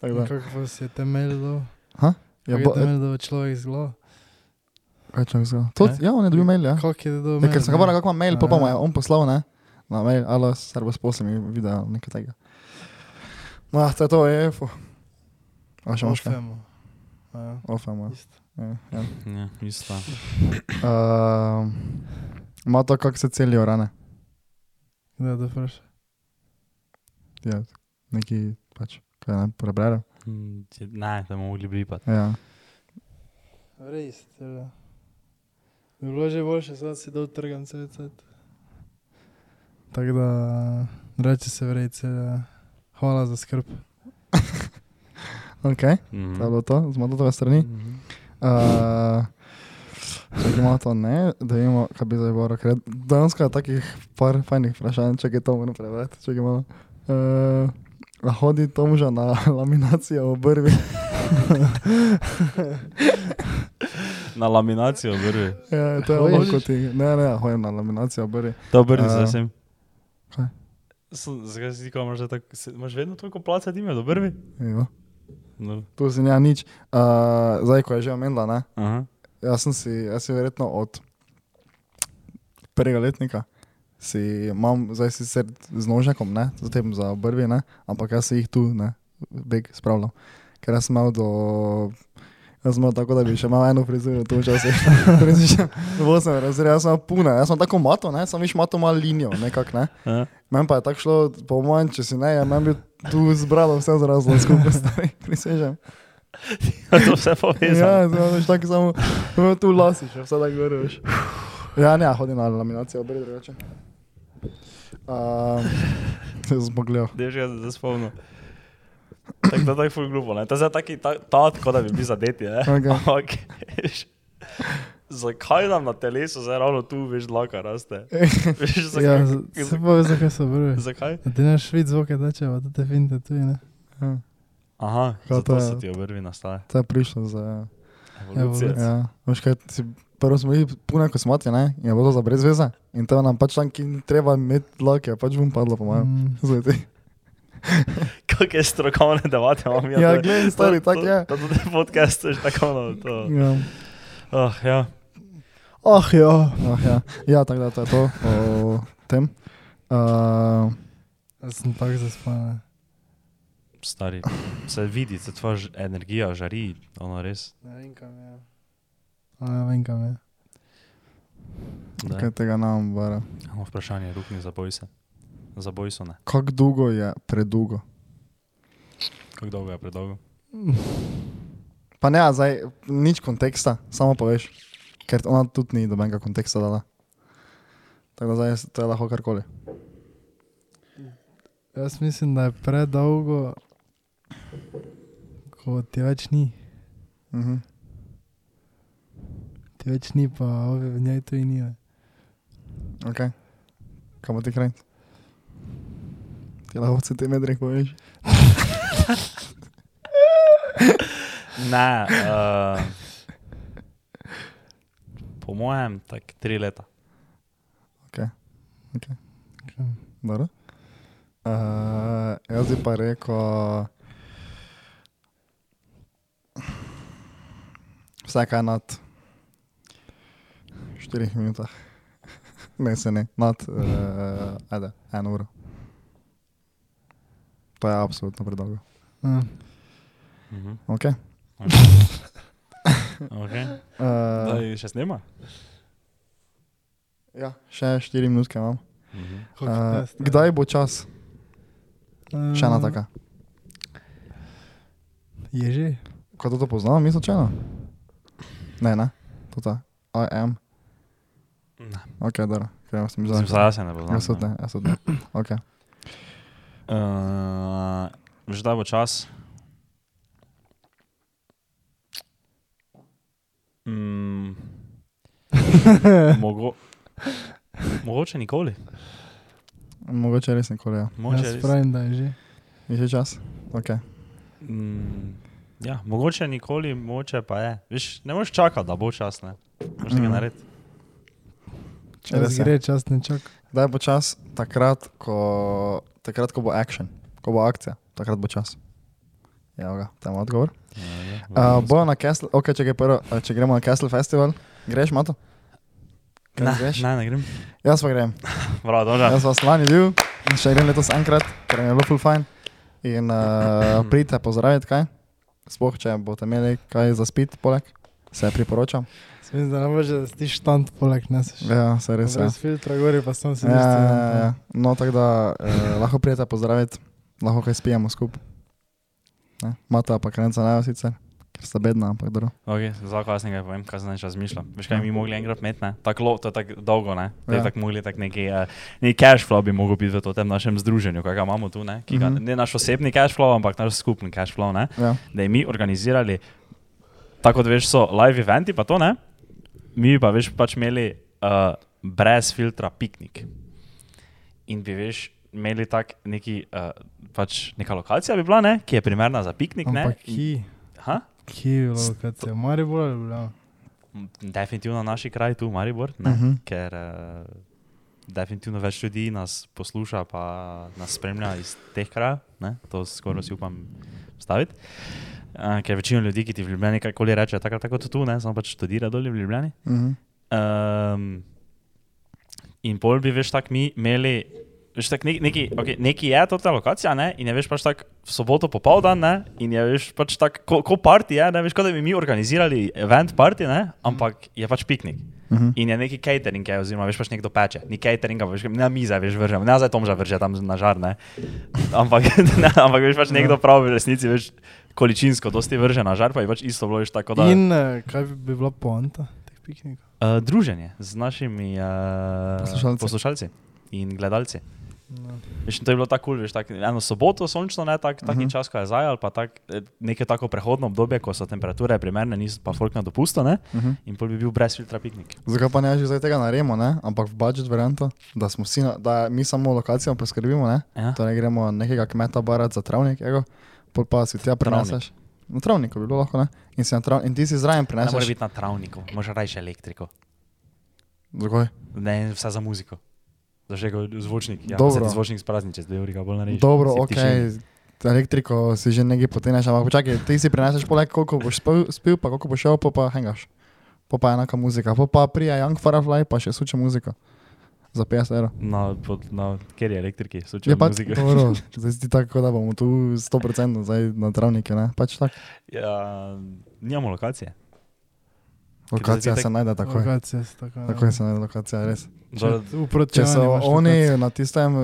ja. Kako si je temelj do? Ha? Ja, bo, je temelj do človek z glavo? kaj ga To, Kaj? ja, on je dobil mail, ja. Kako je do Ja, ker sem ga mail, moral, kako ima mail, pa pa mu je ja. on poslal, ne? Na mail, alo, servo spose mi video, nekaj tega. No, ja, to je to, je EFO. A še imaš kaj? Ofemo. Ja, Ofemo. isto. Ja, ja. Ja, isto. Uh, ima to, kako se celijo rane. Kdaj da vpraša? Ja, neki pač, kaj ne, preberem. Hm, Ne, da mogli blipati. Ja. Res, teda. Bi bilo že boljše, zdaj si dol trgam cel cel. Tako da, reče se vrej, teda. Hvala za skrb. Ok, Mhm. to je bilo to, z modotove strani. Mhm. Uh, če imamo to ne, da imamo, kaj bi zdaj bilo, ker dejansko je takih par fajnih vprašanj, če je to moram prebrati, če imamo. Uh, a hodi Tomža na laminacijo v brvi. Na laminacijo vrvi. ja, to je ono kot ti. Ne, ne, hodim na laminacijo v brvi. To vrvi A, zdaj sem. kaj? Zakaj si ti kao, imaš, se- imaš vedno toliko placa dime do brvi? Jo. No. Tu si ne nič. Uh, zdaj, ko je že omenila, ne, Aha. Jaz sem si, jaz si verjetno od prvega letnika. Si imam zdaj sicer z nožnikom, ne, zatem za obrvi, ne, ampak jaz si jih tu, ne, beg spravljam. Ker jaz sem imel do, jaz sem imel tako, da bi še imel eno frizuro, tu včasih. V osem razred, jaz sem imel pune, jaz sem tako mato, ne, sem viš mato malo linijo, nekak, ne. Ja. Meni pa je tako šlo, po mojem, če si ne, ja, meni bi tu zbralo vse zrazlo skupaj, stari, prisežem. to vse Ja, povezano. zdaj veš tako samo, tu lasi, še vse tako veš. Ja, ne, hodim na laminacijo, obrvi drugače. Uh, gledali. Dej že se spomnil. Tako da tako ful glupo, ne? To je taki, ta, ta tako da bi bili zadeti, ne? Ampak, veš, zakaj nam na telesu zdaj ravno tu, veš, dlaka raste? Veš, zakaj? Ja, z- se pa veš, zakaj so brve. Zakaj? Da ti naš švit zvoke dače, pa da te finte tu, ne? Ja, Aha, Kaj zato to je? so ti obrvi nastale. to je prišlo za... Evolucija. Evolucija. Ja, veš kaj, si, prvo smo bili pune kosmati, ne, in je bilo to za brez veze. In to nam pač tam, ki treba imeti dlake, pač bom padlo, po mojem. Mm. Zdaj je strokovne debate imam jaz. Ja, ne? gledaj, stari, To- tako to- je. To tudi podcast, veš, tako ono, to. Ja. Oh, ja. Ah, ja. Ah, ja. ja, tako da to je to o tem. Uh, Jaz sem tako zaspan. Stari, se vidi, se tvoja energija žari, ono res. Ne vem kam je. Ne vem kam je. Da. kaj tega nam bara. Imamo vprašanje, rukni za boj se. Za boj so ne. Kako dolgo je predolgo? Kako dolgo je predolgo? Pa ne, zdaj nič konteksta, samo poveš, ker ona tudi ni dobenega konteksta dala. Tako da zdaj to je lahko karkoli. Jaz mislim, da je predolgo, ko ti več ni. Mhm. Ti več ni, pa ove v njej to in ni. ne. Ok. Kam bo ti kraj? Ti lahko centimetre poveš. Ne, uh, po mojem, tako tri leta. Dobro. Uh, jaz bi pa rekel, vsakaj nad 4 minutah. Ne, se ne, nad, uh, ajde, eno uro. To je absolutno predolgo. Ja. Mhm. Ok. Okay. Uh, Daj, še snema? ja, še 4 minutke imam. Mhm. Uh, kdaj bo čas? Še ena taka. Je že. Ko to poznam, mislim, če ena. Ne, ne, to je. I am. Ne. Ok, dobro. Gremo s tem Mislim, zdaj. Se ne poznam. Jaz tudi ne, jaz tudi ne. Ok. Uh, že da bo čas. Mm, mogo, mogoče nikoli. Mogoče res nikoli, ja. Mogoče Jaz res. pravim, da je že. Je že čas? Ok. Mm, ja, mogoče nikoli, mogoče pa je. Viš, ne moreš čakati, da bo čas. Ne moreš tega Mhm. narediti. Čas Res je. gre, čas ne čaka. Kdaj bo čas? Takrat, ko, takrat, ko bo action, ko bo akcija, takrat bo čas. Ja, ga, tam je odgovor. Uh, bojo na Castle, ok, če, prvo, če gremo na Castle Festival, greš, Mato? Kaj Ne, greš? ne, ne grem. Jaz pa grem. Prav, dobro. Jaz vas lani bil in še grem letos enkrat, ker mi je bilo full fine. In uh, pridite pozdraviti, kaj? Sploh, če boste imeli kaj za spit, poleg, se priporočam. Mislim, da ne boš, da ti štand poleg neseš. Ja, se res je. Brez filtra gori, pa sem se Ja, ja, ja, ja. No, tako da eh, lahko prijete pozdraviti, lahko kaj spijemo skupaj. Ne, Mata pa krenca ne sicer, sta bedna, ampak dobro. Okay, za nekaj povem, kaj sem več razmišljal. Veš kaj bi mi mogli enkrat imeti? Tako lo, to je tako dolgo, ne? Ja. je tako mogli tak neki, uh, neki cash flow bi mogel biti v to tem našem združenju, kaj ga imamo tu, ne? Ki ga, Mhm. ne naš osebni cash flow, ampak naš skupni cash flow, ne? Ja. Da bi mi organizirali, tako da veš, so live eventi pa to, ne? Mi pa veš pač imeli uh, brez filtra piknik. In bi veš, imeli tak neki, uh, pač neka lokacija bi bila, ne? Ki je primerna za piknik, ne? Ampak ki, Aha. Ki je bilo, se je Maribor ali Ljubljana? Definitivno naši kraj tu, Maribor, ne, uh Mhm. -huh. ker uh, definitivno več ljudi nas posluša, pa nas spremlja iz teh krajev, ne, to skoraj si upam staviti. Uh, ker večina ljudi, ki ti v Ljubljani karkoli reče, tako ali tako tu, ne, samo pač študira dolje v Ljubljani. Mhm. Um, in pol bi, veš, tako mi imeli, veš, tak neki, neki, okay, neki je to ta lokacija, ne, in je, veš, pač tako v soboto popoldan, ne, in je, veš, pač tako, ko, ko party je, ne, veš, kot da bi mi organizirali event party, ne, ampak je pač piknik. Mhm. In je neki catering, je, oziroma, veš, pač nekdo peče, ni cateringa, veš, ne mize, veš, vržemo, ne zdaj Tomža vrže tam na žar, ne. Ampak, ne, ampak veš, pač nekdo pravi v resnici, veš, količinsko, dosti vrže na žar, pa je pač isto bilo, veš, tako da. In uh, kaj bi bila poanta teh piknikov? Uh, druženje z našimi uh, Poslušalci. poslušalci in gledalci. No. Veš, to je bilo tako cool, veš, tak, eno soboto sončno, ne tak, taki uh Mhm. -huh. čas, ko je zdaj, ali pa tak, eh, neke tako prehodno obdobje, ko so temperature primerne, niso pa folk na dopustu, ne? Mhm. In pol bi bil brez filtra piknik. Zakaj pa ne že zdaj tega naredimo, ne? ampak v budžet varianto, da, na, da mi samo lokacijo poskrbimo, ne? Ja? torej gremo nekega kmeta barat za travnik, ego, pol pa si tja preneseš. Na travniku bi bilo lahko, ne? In, trav, in ti si zraven Ne more preneseš. biti na travniku, može rajši elektriko. Zakaj? Ne, vse za muziko. Za še zvočnik. Ja, zvočnik sprazni, čez dve uri ga bolj narediš. Dobro, Si ok, elektriko si že nekaj poteneš, ampak počakaj, ti si preneseš poleg, koliko boš spil, spil pa koliko boš šel, pa pa hengaš. Pa pa enaka muzika, pa pa prija Young Firefly, pa še suče muzika. Za 50 evrov. Na, pod, na kjer je elektriki, Je slučajno pač muzika. dobro, zdaj si tako, da bomo tu 100% zdaj na travnike, ne? Pač tako. Ja, nimamo lokacije. Lokacija se najde takoj. Lokacije so tako. Takoj se najde lokacija, res. Uproti Če so oni na tistem,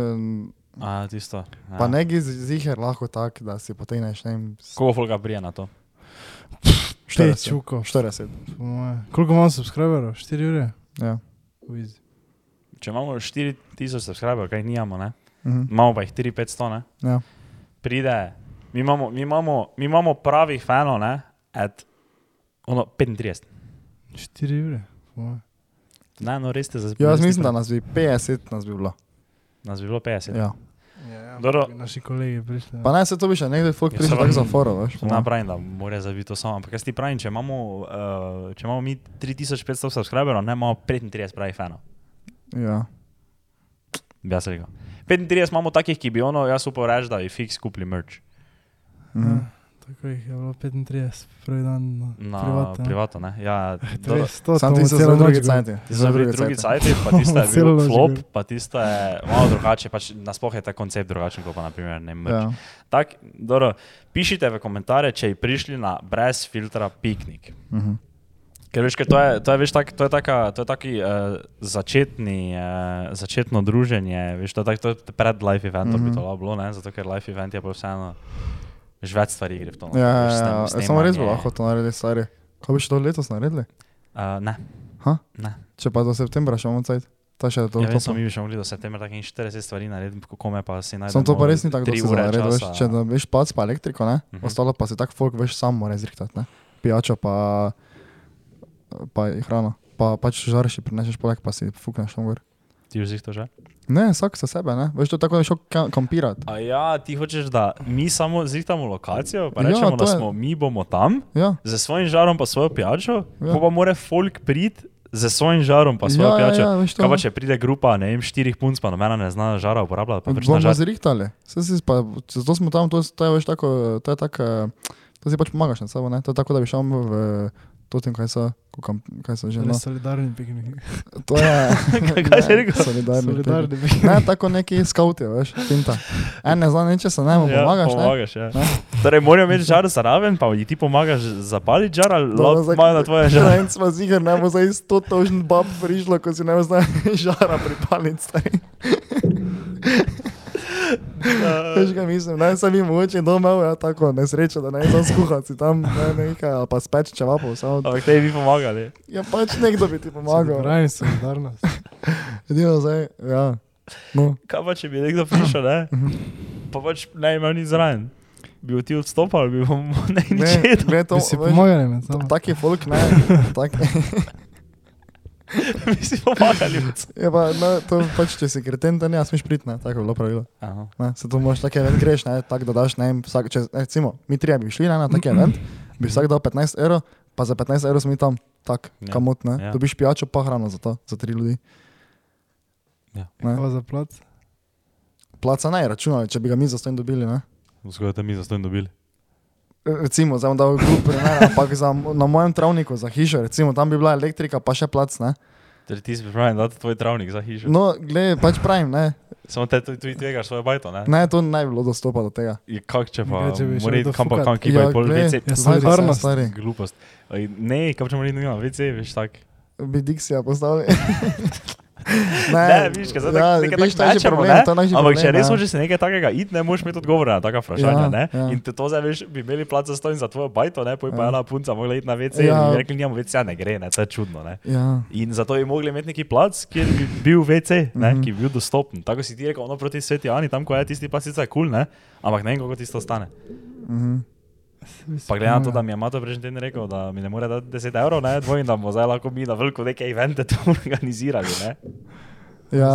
A, tisto. Ja. pa neki ziger lahko tak, da si potegneš, ne vem, Koliko folga prija na to? Pet 40. čukov. 40. po moje. Koliko imamo subscriberov? 4 ure? Ja. Easy. Če imamo 4000 subscriberov, kaj jih nimamo, ne? Mhm. Imamo pa jih 3500, ne? Ja. Pride, mi imamo, mi imamo, mi imamo pravih fanov, ne? At, ono, 35. 4 ure. Ne, no res ste za Ja, jaz mislim, da nas bi 50 nas bi bilo. Nas bi bilo 50. Ja. Ja, ja, Dobro. bi Naši kolegi prišli. Pa ne, se to bi še nekdo folk Ja, prišel tako za foro, veš. Ne pravim, da mora zabiti to samo, ampak jaz ti pravim, če imamo, uh, če imamo mi 3500 subscriberov, ne imamo 35 pravih fanov. Ja. Bi Jaz rekel. 35 imamo takih, ki bi ono, jaz upal reči, da bi fiks kupili merch. Mhm. Tako jih je bilo 35, prvi dan na, Na privatno. privatno, ne? Ja, To dobro. je 100, Sam to ti bomo so celo zelo drugi noč cajti. Ti so bili drugi cajti. sajti, pa tisto je Celo bil noč flop, gre. pa tisto je malo drugače, pač nasploh je ta koncept drugačen kot pa naprimer ne merch. Ja. Tak, dobro, pišite v komentarje, če bi prišli na brez filtra piknik. Mhm. Ker veš, ker to je, to je, veš, tak, to je, taka, to je taki uh, začetni, uh, začetno druženje, veš, to je, tak, to je pred live eventom mm -hmm. bi Mhm. to lahko bilo, ne? zato ker live event je pa vseeno, veš, več stvari gre v to. no, Ja, veš, ja, snem- ja. Samo res bi lahko to naredili, stari. Kaj bi še to letos naredili? Uh, ne. Ha? Ne. Če pa do septembra še imamo cajt. Ta še to. Ja, vem, samo pa- mi še mogli do septembra takih 40 stvari narediti, kako me pa si najdemo. Samo to pa res ni tako, ure zaredi, veš, če da veš pac pa elektriko, ne? Mhm. Ostalo pa si tako folk veš sam mora zrihtati, ne? Pijačo pa, pa hrano. Pa pač žariš, prinešeš poleg, pa si fukneš tam gor. Ti už si to že? Ne, vsak za sebe, ne? Veš, to je tako, da je šel ka- kampirati. A ja, ti hočeš, da mi samo zrihtamo lokacijo, pa Ja, rečemo, to da je- smo mi bomo tam, Ja, za svojim žarom pa svojo pijačo, Ja. ja. pa mora folk priti za svojim žarom pa svojo ja, ja, pijačo. ja, veš to. Kaj pa če pride grupa, ne vem, štirih punc, pa nobena ne zna žara uporabljati, pa pač Bomo žar. zrihtali. Pa, zato smo tam, to, je- to je veš tako, to je tako, eh, to si pač pomagaš na sabo, ne? To je tako, da bi šel v to tem, kaj so, ko kam- kaj so že, no. Res solidarni piknik. To je, Kaj si ne, rekel? Solidarni. Solidarni piknik. piknik. Ne, tako neki skauti, veš, finta. En ne zna nič, se ne, mu pomagaš, ne? pomagaš ja. Ne? Torej, morajo imeti žar zraven, pa ji ti pomagaš zapaliti žar ali zdaj- imajo na tvoje žar. En smo zigar, ne bo zdaj 100 tožen bab prišlo, ko si ne bo zdaj žara pripaliti. Veš, kaj mislim, ne, sem jim mogoče doma, ja, tako nesreča, da ne znam skuhati si tam, ne, nekaj, ali pa speč čevapov, samo. Ampak te bi pomagali. Ja, pač nekdo bi ti pomagal. Pravi solidarnost. Edino zdaj, ja. No, Kaj pa če bi nekdo prišel, ne? Pa pač ne imel nič zraven. Bi ti odstopal, bi bomo ne ne, nič ne, to, Bi si med sabo. taki folk, ne, tak, bi si pomagali. je pa, no, to pač, če si kreten, da ne smeš priti, ne, tako je bilo pravilo. Aha. Ne, se to moraš tako event greš, ne, tako da daš, ne, vem, vsak, če, recimo, mi trije bi šli ne, na tak event, bi vsak dal 15 evrov, pa za 15 evrov smo mi tam, tak, Ja, ja, kamot, ne, ja. ja. dobiš pijačo, pa hrano za to, za tri ljudi. Ja. Ne, Hvala za plac. placa ne, računali, če bi ga mi za stojn dobili, ne. Zgoraj, da mi za to dobili. Recimo, zdaj bom dal glup primer, ampak za, na mojem travniku za hišo, recimo, tam bi bila elektrika, pa še plac, ne. Torej ti si pripravljen dati tvoj travnik za hišo. No, gled, pač pravim, ne. Samo te tu tu tvegaš svojo bajto, ne? Ne, to ne bi bilo dostopa do tega. Je kak če pa, Kaj, če bi mora iti to kam pa kam kibaj pol glej, WC. Ja, stari, solidarnost. stari. Glupost. Ne, kam če mora iti nima WC, veš tak. Bi Dixija postavili. Ne, vidiš, kaj zdaj ja, tako- nekaj viš, to že mečemo, problem, ne? to je naš Ampak problem, če res ja. hočeš se nekaj takega iti, ne moreš imeti odgovora na taka vprašanja, Ja, ne? ja. In te to zdaj veš, bi imeli plac za stojn za tvojo bajto, ne? Poj pa Ja. ena punca mogla iti na WC Ja. in bi rekli, nimamo WC, ne gre, ne, to je čudno, ne? Ja. In zato bi mogli imeti neki plac, kjer bi bil WC, ne, Mhm. ki bi bil dostopen. Tako si ti rekel, ono proti Sveti Ani, tam ko je tisti plac, sicer je kul, ne? Ampak ne vem, koliko tisto stane. Mhm. Pa glede na to, da mi je Mato prejšnji teden rekel, da mi ne more dati 10 evrov, ne, dvojim, da bomo zdaj lahko mi na veliko neke evente to organizirali, ne. Ja,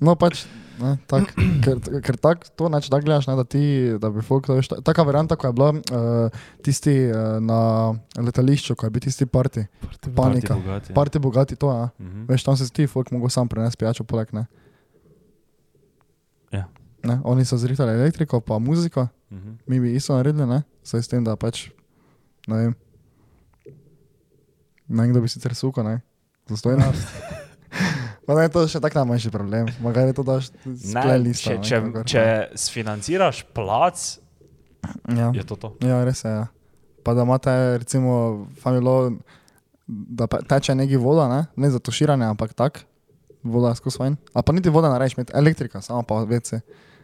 no pač, ne, tak, ker, ker tak, to neč tako gledaš, ne, da ti, da bi folk, to veš, ta- taka varianta, ko je bila uh, tisti uh, na letališču, ko je bil tisti parti, panika, Parti bogati, ja. parti bogati, to, ja. Mhm. Veš, tam se ti folk mogo sam prenesti pijačo poleg, ne. Ja. Ne, oni so zrihtali elektriko, pa muziko, Mhm. mi bi isto naredili, ne, saj s tem, da pač, ne vem, ne vem, kdo bi sicer suko, ne, zastojno. Pa ne, to je še tak najmanjši problem, magari to daš Ne, splelista. če, če, če sfinanciraš plac, Ja. je to to. ja, res je, ja. Pa da imate, recimo, familo, da teče neki voda, ne, ne za tuširanje, ampak tak, voda je skozi fajn. A pa niti voda ne rečeš, elektrika, samo pa vece.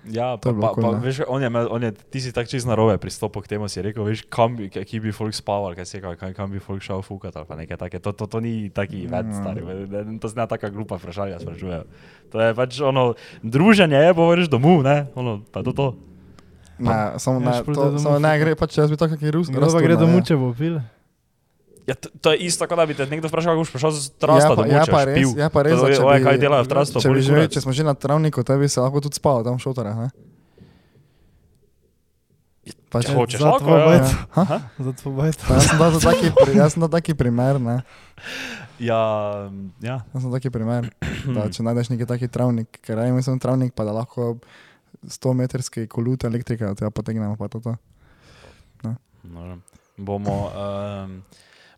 Ja, pa, je pa, kul, pa ne. veš, on je, on je, ti si tako čisto narobe pristopil k temu, si rekel, veš, kam bi, ki bi folk spaval, kaj si rekel, kam, kam bi folk šel fukat ali pa nekaj take. To, to, to ni taki event, Ja. stari, ne, ne, to zna taka glupa vprašanja sprašujejo. To je pač ono, druženje je, poveriš domov, ne, ono, pa to to. Ne, samo Ja, ne, to, je samo ne gre, pač jaz bi tako kakšen rus. Kdo pa gre domov, če bo pil? Ja, to, je isto, kot da bi te nekdo vprašal, kako boš prišel z trasta ja, pa, domov, ja, če pa boš res, pil. ja, pa res, To da če bi, kaj delajo v trastu, če, že, če smo že na travniku, te bi se lahko tudi spal tam v šotorah, ne? Pač, Če hočeš, za lahko, tvoj ja. bajt. Ha? Za tvoj bajt. Pa Jaz sem dal taki, jaz sem dal taki primer, ne? Ja, ja. Jaz sem taki primer, da če najdeš neki taki travnik, ker ja imam sem travnik, pa da lahko 100 metrski kolut elektrike od tega potegnemo, pa to. to. No, bomo, um,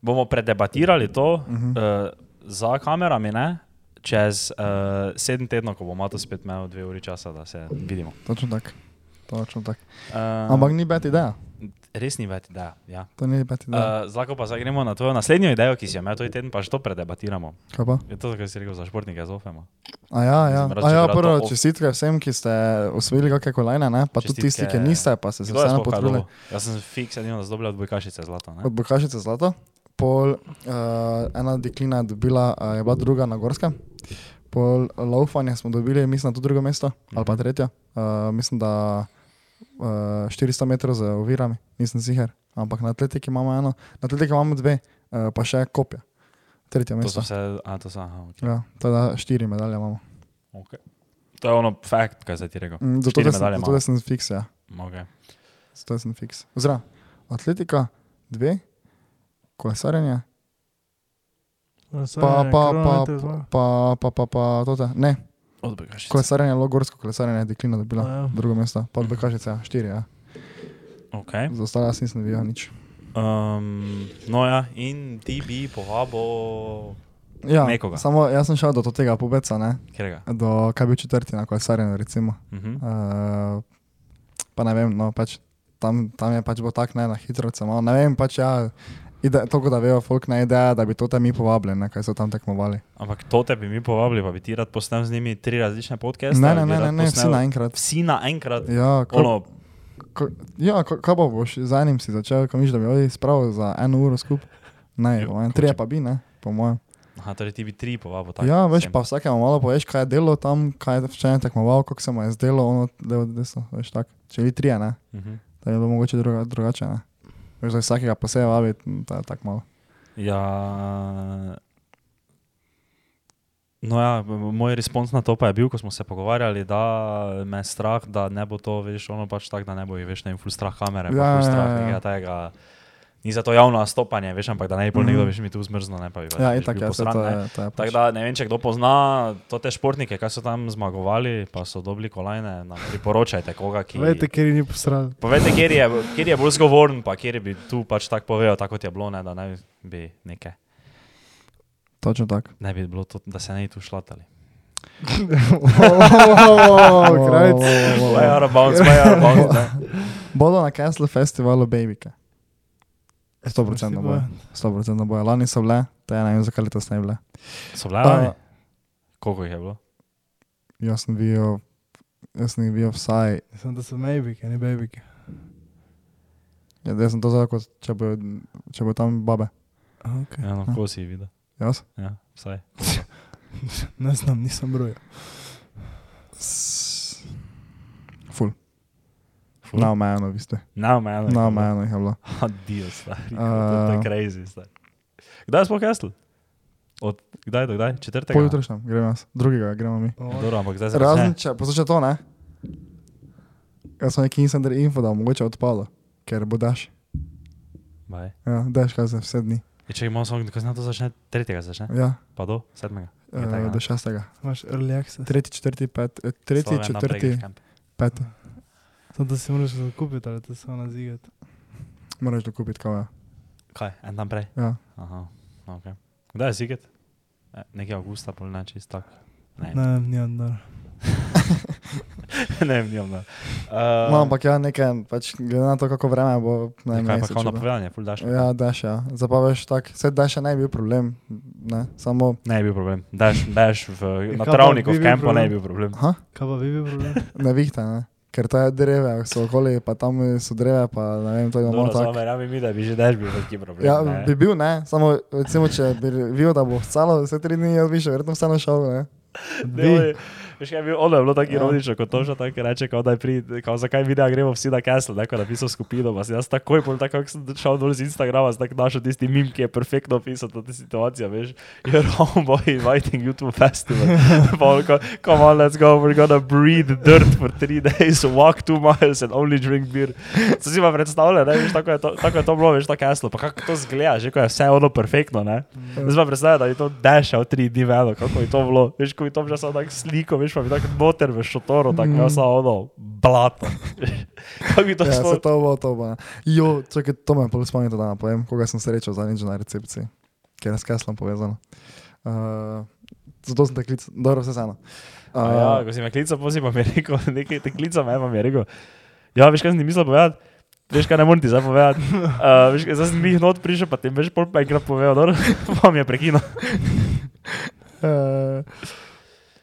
bomo predebatirali to uh. -huh. uh, za kamerami, ne? čez uh, sedem tednov, ko bomo to spet imeli dve uri časa, da se vidimo. Točno tako. Točno tako. Uh, Ampak ni bed ideja. res ni več ideja. Ja. To ni bed ideja. Uh, Zlako pa zdaj gremo na tvojo naslednjo idejo, ki si jo imel ta teden, pa že to predebatiramo. Kaj pa? Je to, kar si rekel za športnike, zofemo. A ja, ja. Rad, A ja prvo to čestitke vsem, ki ste osvojili kakšne kolajne, ne? pa tudi tisti, ki Čestitke- niste, pa ste se vseeno potrudili. Jaz sem fiks, edino, zdobila od bojkašice zlato. Ne? Od Bokašice zlato, pol uh, ena deklina je dobila, uh, je bila druga na Gorskem, pol laufanje smo dobili, mislim, na to drugo mesto, ali pa Mhm. tretje. Uh, mislim, da uh, 400 metrov z ovirami, nisem sicer, ampak na atletiki imamo eno, na atletiki imamo dve, uh, pa še kopje. Tretje To mesto. so vse, a to so, aha, okay. Ja, teda štiri medalje imamo. Okay. To je ono fakt, kaj zdaj ti rekel. Mm, Zato, da sem, zato, da sem fiks, ja. Okay. Zato da sem fiks. Oziroma, atletika, dve, kolesarjenje, pa, pa, pa, pa, pa, pa, pa, to te, ne, Od bojkašice. kolesarjenje, logorsko kolesarjenje je deklina dobila, A ja. drugo mesto, pa od Bekašice, ja, štiri, ja. Okay. Za ostale jaz nisem videl nič. Um, no ja, in ti bi povabil Ja, Nekoga. samo jaz sem šel do tega pobeca, ne, katerega. do kaj bi četrti na kolesarjenju, recimo. Uh -huh. Uh, pa ne vem, no, pač tam, tam je pač bo tak, ne, na hitro se malo, ne vem, pač ja, ide, toliko da vejo, folk ne ideja, da bi to tam mi povabili, ne, kaj so tam tekmovali. Ampak to te bi mi povabili, pa bi ti rad posnel z njimi tri različne podcaste. Ne, ne, ne, ne, ne, vsi naenkrat. Vsi naenkrat. Ja, ko, Ono, ko, ja ko, kaj pa boš z enim si začel, ko miš, da bi oni spravili za eno uro skupaj? Ne, Jo, trije pa bi, ne, po mojem. aha, torej ti bi tri povabil. tako, Ja, veš, vsem. pa vsakemu malo poveš, kaj je delo tam, kaj je včeraj tekmoval, kako se mu je zdelo, ono levo, desno, veš, tako. Če bi trije, ne, Uh -huh. da je bilo mogoče druga, drugače, ne. Veš, da vsakega posebej vabiti, to je tako malo. Ja. No ja, moj respons na to pa je bil, ko smo se pogovarjali, da me je strah, da ne bo to, veš, ono pač tako, da ne bo več ne ful strah kamere, Ja, pa ful strah ja, ja. tega, Ni za to javno nastopanje, veš, ampak da ne bi pol Mhm. nekdo, veš, mi tu zmrzno, ne pa bi pač, Ja, veš, itak, bil ja, se posran, to je, to je Tako pač. da ne vem, če kdo pozna to te športnike, ki so tam zmagovali, pa so dobili kolajne, nam priporočajte koga, ki... Ker je ni posral. Povejte, kjer je, kjer je bolj zgovoren, pa kjer bi tu pač tako povedal, tako kot je bilo, ne, da ne bi nekaj, Točno tako. ne bi bilo to, da se ne bi tu šlatali. Bodo na Castle Festivalu Babyke. 100% Si bojo. 100% bojo. Lani so bile, te ne vem, zakaj letos ne bile. So bile, A, ali? Koliko jih je bilo? Jaz sem bil, jaz sem bil vsaj, Sem da so maybe, ne baby. ja, jaz sem to zdaj, kot če bo, če bo tam babe. Okay. Ja, no, ko si videl. Jaz? Ja, vsaj. Ne znam, nisem brojil. S- Ful. Na omejeno, vi ste. Na omejeno. Na omejeno je bilo. Adijo, stari. to, to je Uh, crazy, stari. Kdaj smo Castle? Od kdaj do kdaj? Četrtega? Pojutrišnjem, gremo jaz. Drugega gremo mi. Dobro, ampak zdaj se Razen, začne. če poslušaj to, ne? Jaz sem neki insider info, da mogoče odpalo, ker bo daš. Baj. Ja, daš kaj za vse dni. Je, če imamo samo, ko se na to začne, tretjega začne, Ja, pa do sedmega. uh, do šestega. Imaš early access. Tretji, četrti, pet, eh, tretji, Sloven četrti, peti. Samo da si moraš zakupiti, ali to samo nazigati. Moraš dokupiti kava. Kaj, en dan prej? Ja. Aha, ok. Kdaj je ziget? Eh, Nekaj avgusta, pol ne čist tak. Ne, Ne, nimam dar. ne nimam. da. No, Uh, ampak ja, nekaj, pač, glede na to, kako vreme bo, ne vem, Kaj pa mesec, če bo. napovedanje, full daš? Ja, daš, ja. Zdaj pa veš, tak, vse daš ne bi bil problem, ne, samo, Ne je bil problem. Daš, daš v, na pa travniku bi v kampu, ne je bil problem. ha, Kaj pa bi bil problem? nevihta, ne. Ker to je dreve, so okoli, pa tam so dreve, pa ne vem, to je malo tako. verjamem mi, da bi že daš bil veliki problem. Ja, ne. bi bil, ne, samo recimo, če bi videl, da bo vcalo vse tri dni, jaz bi še verjetno vseeno šel, ne. Ne, kaj je bil, ono je bilo tako Ja. ironično, kot to že tako reče, kao, da je pri, kao, zakaj videa gremo vsi na Castle, neko napisal skupino, pa sem jaz takoj, pol tako, ko sem šel dol z Instagrama, sem tako našel tisti mim, ki je perfektno opisal to situacijo, veš, you're homeboy inviting you to a festival, pa on, ko, come on, let's go, we're gonna breathe dirt for three days, walk two miles and only drink beer. To si pa predstavljal, ne, veš, tako je to, tako je to bilo, veš, to Castle, pa kako to zgleda, že ko je vse ono perfektno, ne. Zdaj pa predstavljaj, da bi to dešal tri dni veno, kako bi to bilo. Veš, ko bi to že samo tako sliko, veš, pa bi tako noter v šotoru, tako mm. samo ono, blato. kako bi to Ja, se to bo, to bo. Jo, čakaj, to me pol spomnite, da povem, koga sem srečal zadnjič na recepciji, ker je s Keslom povezano. Uh, zato sem te klical, dobro, vse vseeno. Uh, ja, Uh, ko si me klical, pozi pa mi rekel, nekaj te klical me, pa mi je rekel, ja, veš, kaj sem ti mislil povedati? Veš, kaj ne morem ti zdaj povedati. Uh, veš, zdaj sem jih not prišel, pa ti veš, pol pa enkrat povedal, dobro, pa mi je prekinil. uh,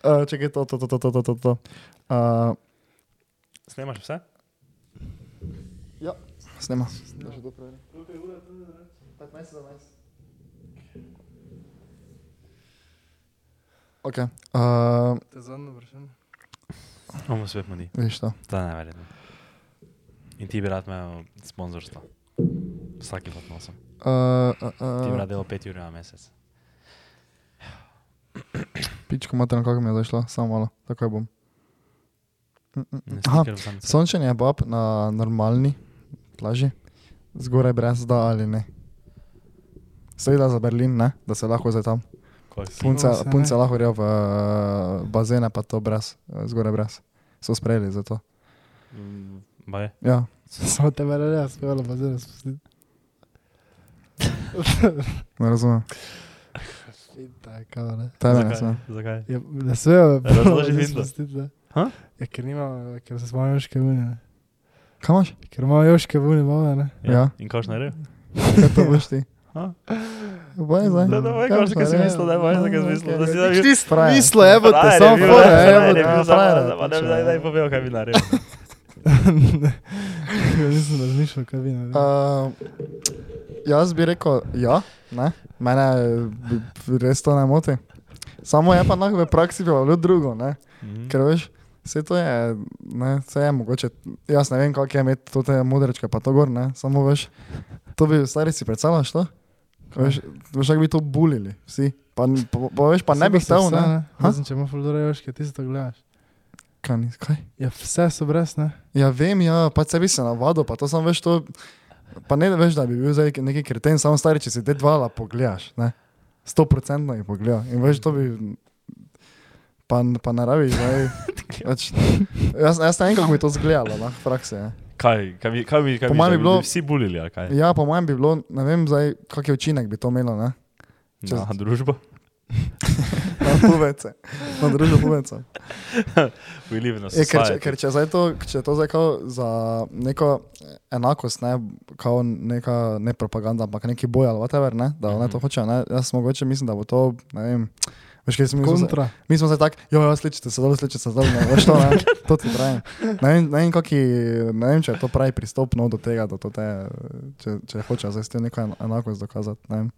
uh, čakaj, to, to, to, to, to, to, to. to. Uh, Snemaš vse? snema. Da še. 15, 17. Ok. Uh, To je zadnje vprašanje. Bomo svet mudi. vidiš to. To je neverjetno. In ti bi rad imel sponzorstvo. Vsaki pot nosim. Uh, Ti bi uh, rad delal 5 ur na mesec. Pičko mater, kako mi je zašlo, samo malo, takoj bom. Mm, mm, mm. Aha, sončenje bab na normalni plaži, zgoraj brez da ali ne. Seveda za Berlin, ne? da se lahko zdaj tam. Punce, se punce lahko grejo v uh, bazene, pa to brez, eh, zgoraj brez. So sprejeli za to. Mm, Baje. Ja, Samo tebe ne, jaz spela pa zdaj spustiti. ne razumem. Tako, ne. Ne Zakaj? smem. Zakaj? Ja, ne smejo, Razloži ne. Ha? Ja, ker nima, ker se smo joške vune, ne. Kaj imaš? Ker imamo joške vune, mama, ne. Ja. In koš naredil? Kaj to boš ti? Ha? Boj zdaj. Da, da, veš, kaj si mislil, da je boj, kaj si mislil, da si da- Ti Frajer. mislo, evo te, je samo fora, ne, evo je te. ja, je, samo ne točno, daj- ja. povedal, kaj bi naredil. Ja, nisem razmišljal, kaj bi naredil. Uh, jaz bi rekel, ja, ne, mene b- res to ne moti. Samo je pa lahko v praksi bilo drugo, ne? Mhm. ker veš, vse to je, ne, vse je mogoče, jaz ne vem, kako je imeti to te modrečke, pa to gor, ne, samo veš, to bi stari si predstavljaš to? Veš, veš, kako bi to bulili, vsi. Pa, pa, pa veš, pa ne bi stal, vse, ne? Ha? Razen če ima fuldore joške, ti se to gledaš. Kaj, kaj? Ja, vse so brez, ne. Ja, vem, ja, pa sebi se navadil, pa to sem veš to, Pa ne veš, da bi bil zdaj neki kreten, samo stari, če si te dva la pogledaš, ne? Sto procentno jih pogleda. In veš, to bi... Pa, pa ne rabiš, zdaj... Pač, jaz, jaz ne vem, kako bi to izgledalo, no, v praksi. Ja. Kaj, kaj bi, kaj bi, kaj bi, bi bilo- Vsi bulili, kaj? ja, po mojem bi bilo, ne vem zdaj, kak je učinek bi to imelo, ne? čez- Na družbo. Pubece, na družbo a Je, ker, če, ker če, to, če je to zdaj kao za neko enakost, ne, kao neka, ne propaganda, ampak neki boj ali whatever, ne, da mm -hmm. ne to hoče, ne, jaz mogoče mislim, da bo to, ne vem, veš, kaj smo mi smo se- Kontra. Mi smo zdaj tako, jo, jo, sličite se dol, sličite se dol, ne, veš to, ne, to ti pravim. Ne vem, ne vem, kaki, ne vem, če je to pravi pristop no, do tega, da to te, če, če hoče zdaj s tem neko en- enakost dokazati, ne vem.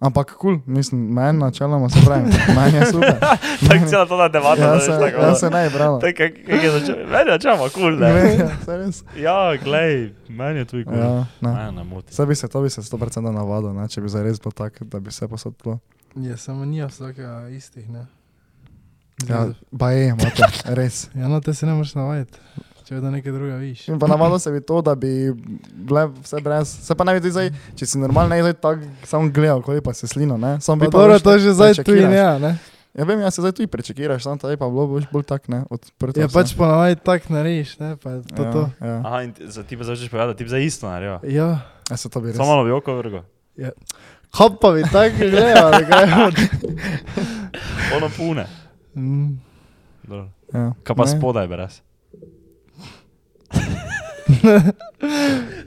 Ne. Ampak kul, cool, mislim, meni načeloma se pravi, meni je super. Tako cela ta debata, da Jaz veš, se, tako. jaz se ne brala. Tako, kak kak je začel, meni načeloma kul, ne. Ja, saj res. Ja, glej, meni je tudi kul. Ja, ne. Ne moti. Vse bi se, to bi se 100% navadil, ne, če bi zdaj res bilo tako, da bi se posodilo. Je, samo ni vsakega istih, ne. Ja, pa je, imate, res. Ja, no, te se ne moreš navaditi, če vedno nekaj druga viš. In pa navadil se bi to, da bi bile vse brez, se pa ne bi ti zdaj, če si normalno zdaj tako samo gledal, koliko pa se slino, ne, samo bi Pa pa dobro, to že zdaj tu in ja, ne. Ja, vem, jaz se zdaj tu prečekiraš, samo tady pa bilo boš bolj tak, ne, odprto. Ja, vse. pač ponavadi tak narediš, ne, pa je to ja, to. Ja, Aha, in za ti pa začneš povedati, da ti bi za isto naredil. Ja, ja se to bi res. Samo malo bi oko vrgo. hop pa bi tako gledal, da kaj od. Ono pune. Mm. Dobro. Ja, Kaj pa ne. spodaj, brez?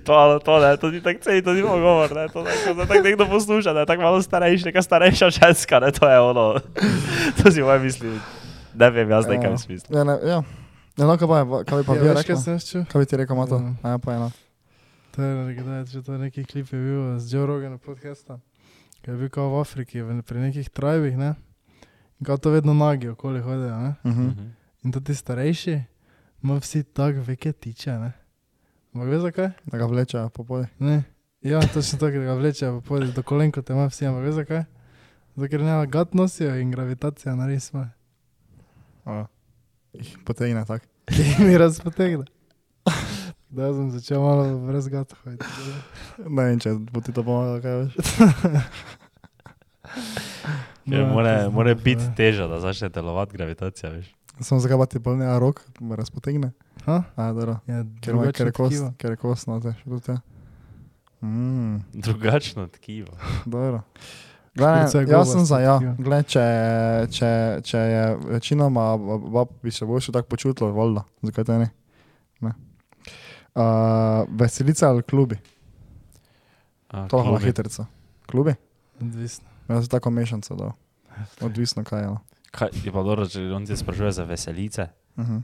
To, to ne, to ni tako ceni, to ni pogovor, ne, to tako, da tako nekdo posluša, da je tako malo starejši, neka starejša ženska, ne, to je ono, to si moje misli, ne vem, jaz nekaj Ja. smislim. Ja, ne, ja. Kaj pa, je, kaj bi pa Ja, bil rekel? kaj bi ti rekel, Mato? Ja. Ja, pa eno. To je, kdaj, če to neki klip je bil z Joe Roganom podcasta, ki je bil kao v Afriki, v- pri nekih trajbih, ne. In kao to vedno nagi okoli hodijo, ne. Mhm. Mhm. In to ti starejši, ima vsi tako veke tiče, ne. Ampak veš zakaj? Da ga vlečejo po poli. Ne. Ja, točno tako, da ga vlečejo po podi do kolen, kot ima vsi, ampak veš zakaj? Zato, ker ne gat nosijo in gravitacija. Ja. Jih potegne tako. In mi razpotegne. Da sem začel malo brez gata hoditi. Ne vem, če bo ti to pomagalo, kaj veš. Ker No, more, more biti ja. teža, da začne delovati gravitacija, veš. Samo zakaj ti bolj ne rok, me razpotegne. Ha? A, dobro. Ja, Ker ima, ker je kost, ker je kost, no, te, še tudi. Mm, Drugačno tkivo. dobro. Je Gledaj, jaz sem za ja. tkivo. Gled, če, če, če je večinoma, bab bi se boljše tako počutilo, voljda. Zakaj te ne? ne. Uh, veselica ali klubi? A, To lahko na klubi. Odvisno. Jaz sem tako mešanca dal. Odvisno kaj je. no. Kaj, je pa dobro, če on te sprašuje za veselice. Uh -huh.